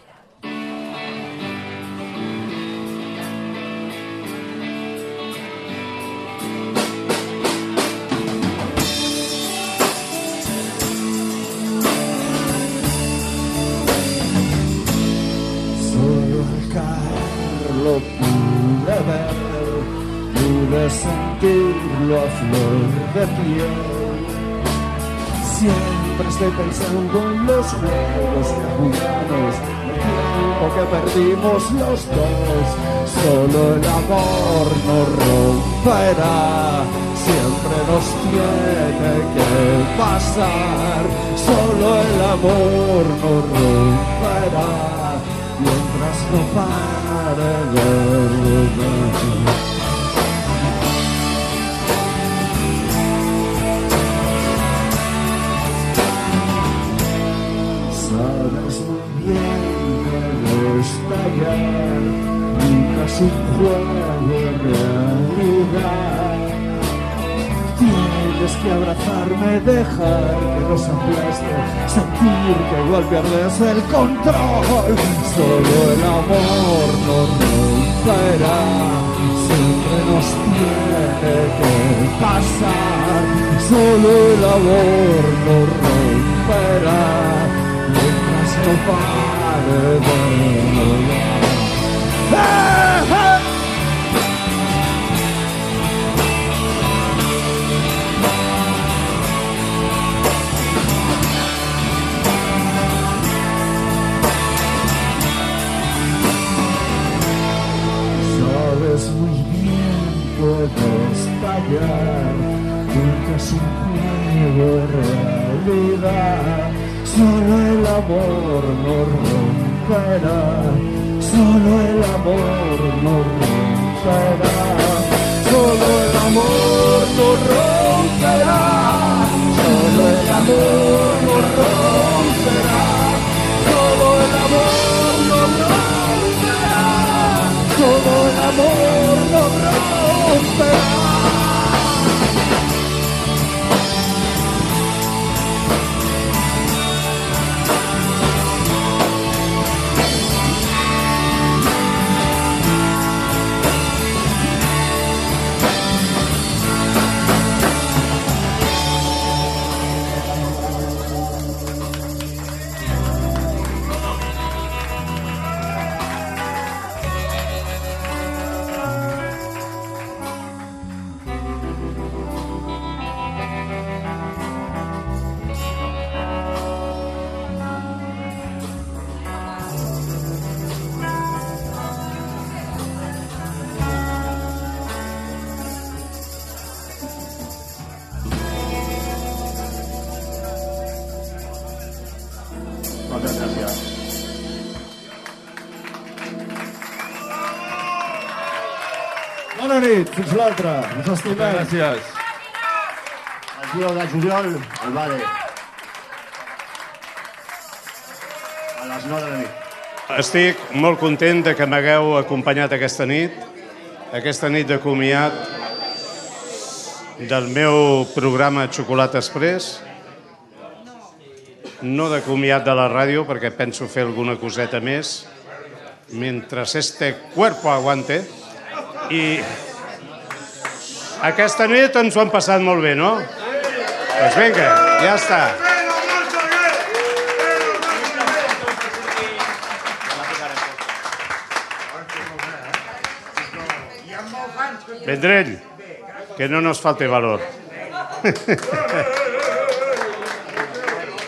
Sentirlo a flor de piel. Siempre estoy pensando en los juegos que el tiempo que perdimos los dos. Solo el amor nos romperá, siempre nos tiene que pasar. Solo el amor nos romperá mientras no pare de un juego realidad. Tienes que abrazarme, dejar que nos aplaste, sentir que igual pierdes el control. Solo el amor nos romperá, siempre nos tiene que pasar. Solo el amor nos romperá, mientras no pare de volar. ¡Eh, puedes fallar, nunca es un juego de realidad. Solo el amor nos romperá, solo el amor nos romperá, solo el amor nos romperá. amor nos romperá. Solo el amor nos romperá. Solo el amor nos romperá. L'altra. Us estimem. Gràcies. El dia de juliol, al Bade. A les 9 de la nit. Estic molt content de que m'hagueu acompanyat aquesta nit, aquesta nit de comiat del meu programa Xocolata Express, no de comiat de la ràdio, perquè penso fer alguna coseta més, mentre este cuerpo aguante, i aquesta nit ens ho hem passat molt bé, no? Doncs vinga, ja està. Vendrell, que no nos falte valor.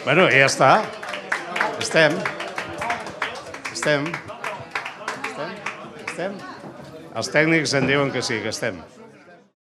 bueno, ja està. Estem. Estem. Estem. Estem. Els tècnics en diuen que sí, que estem.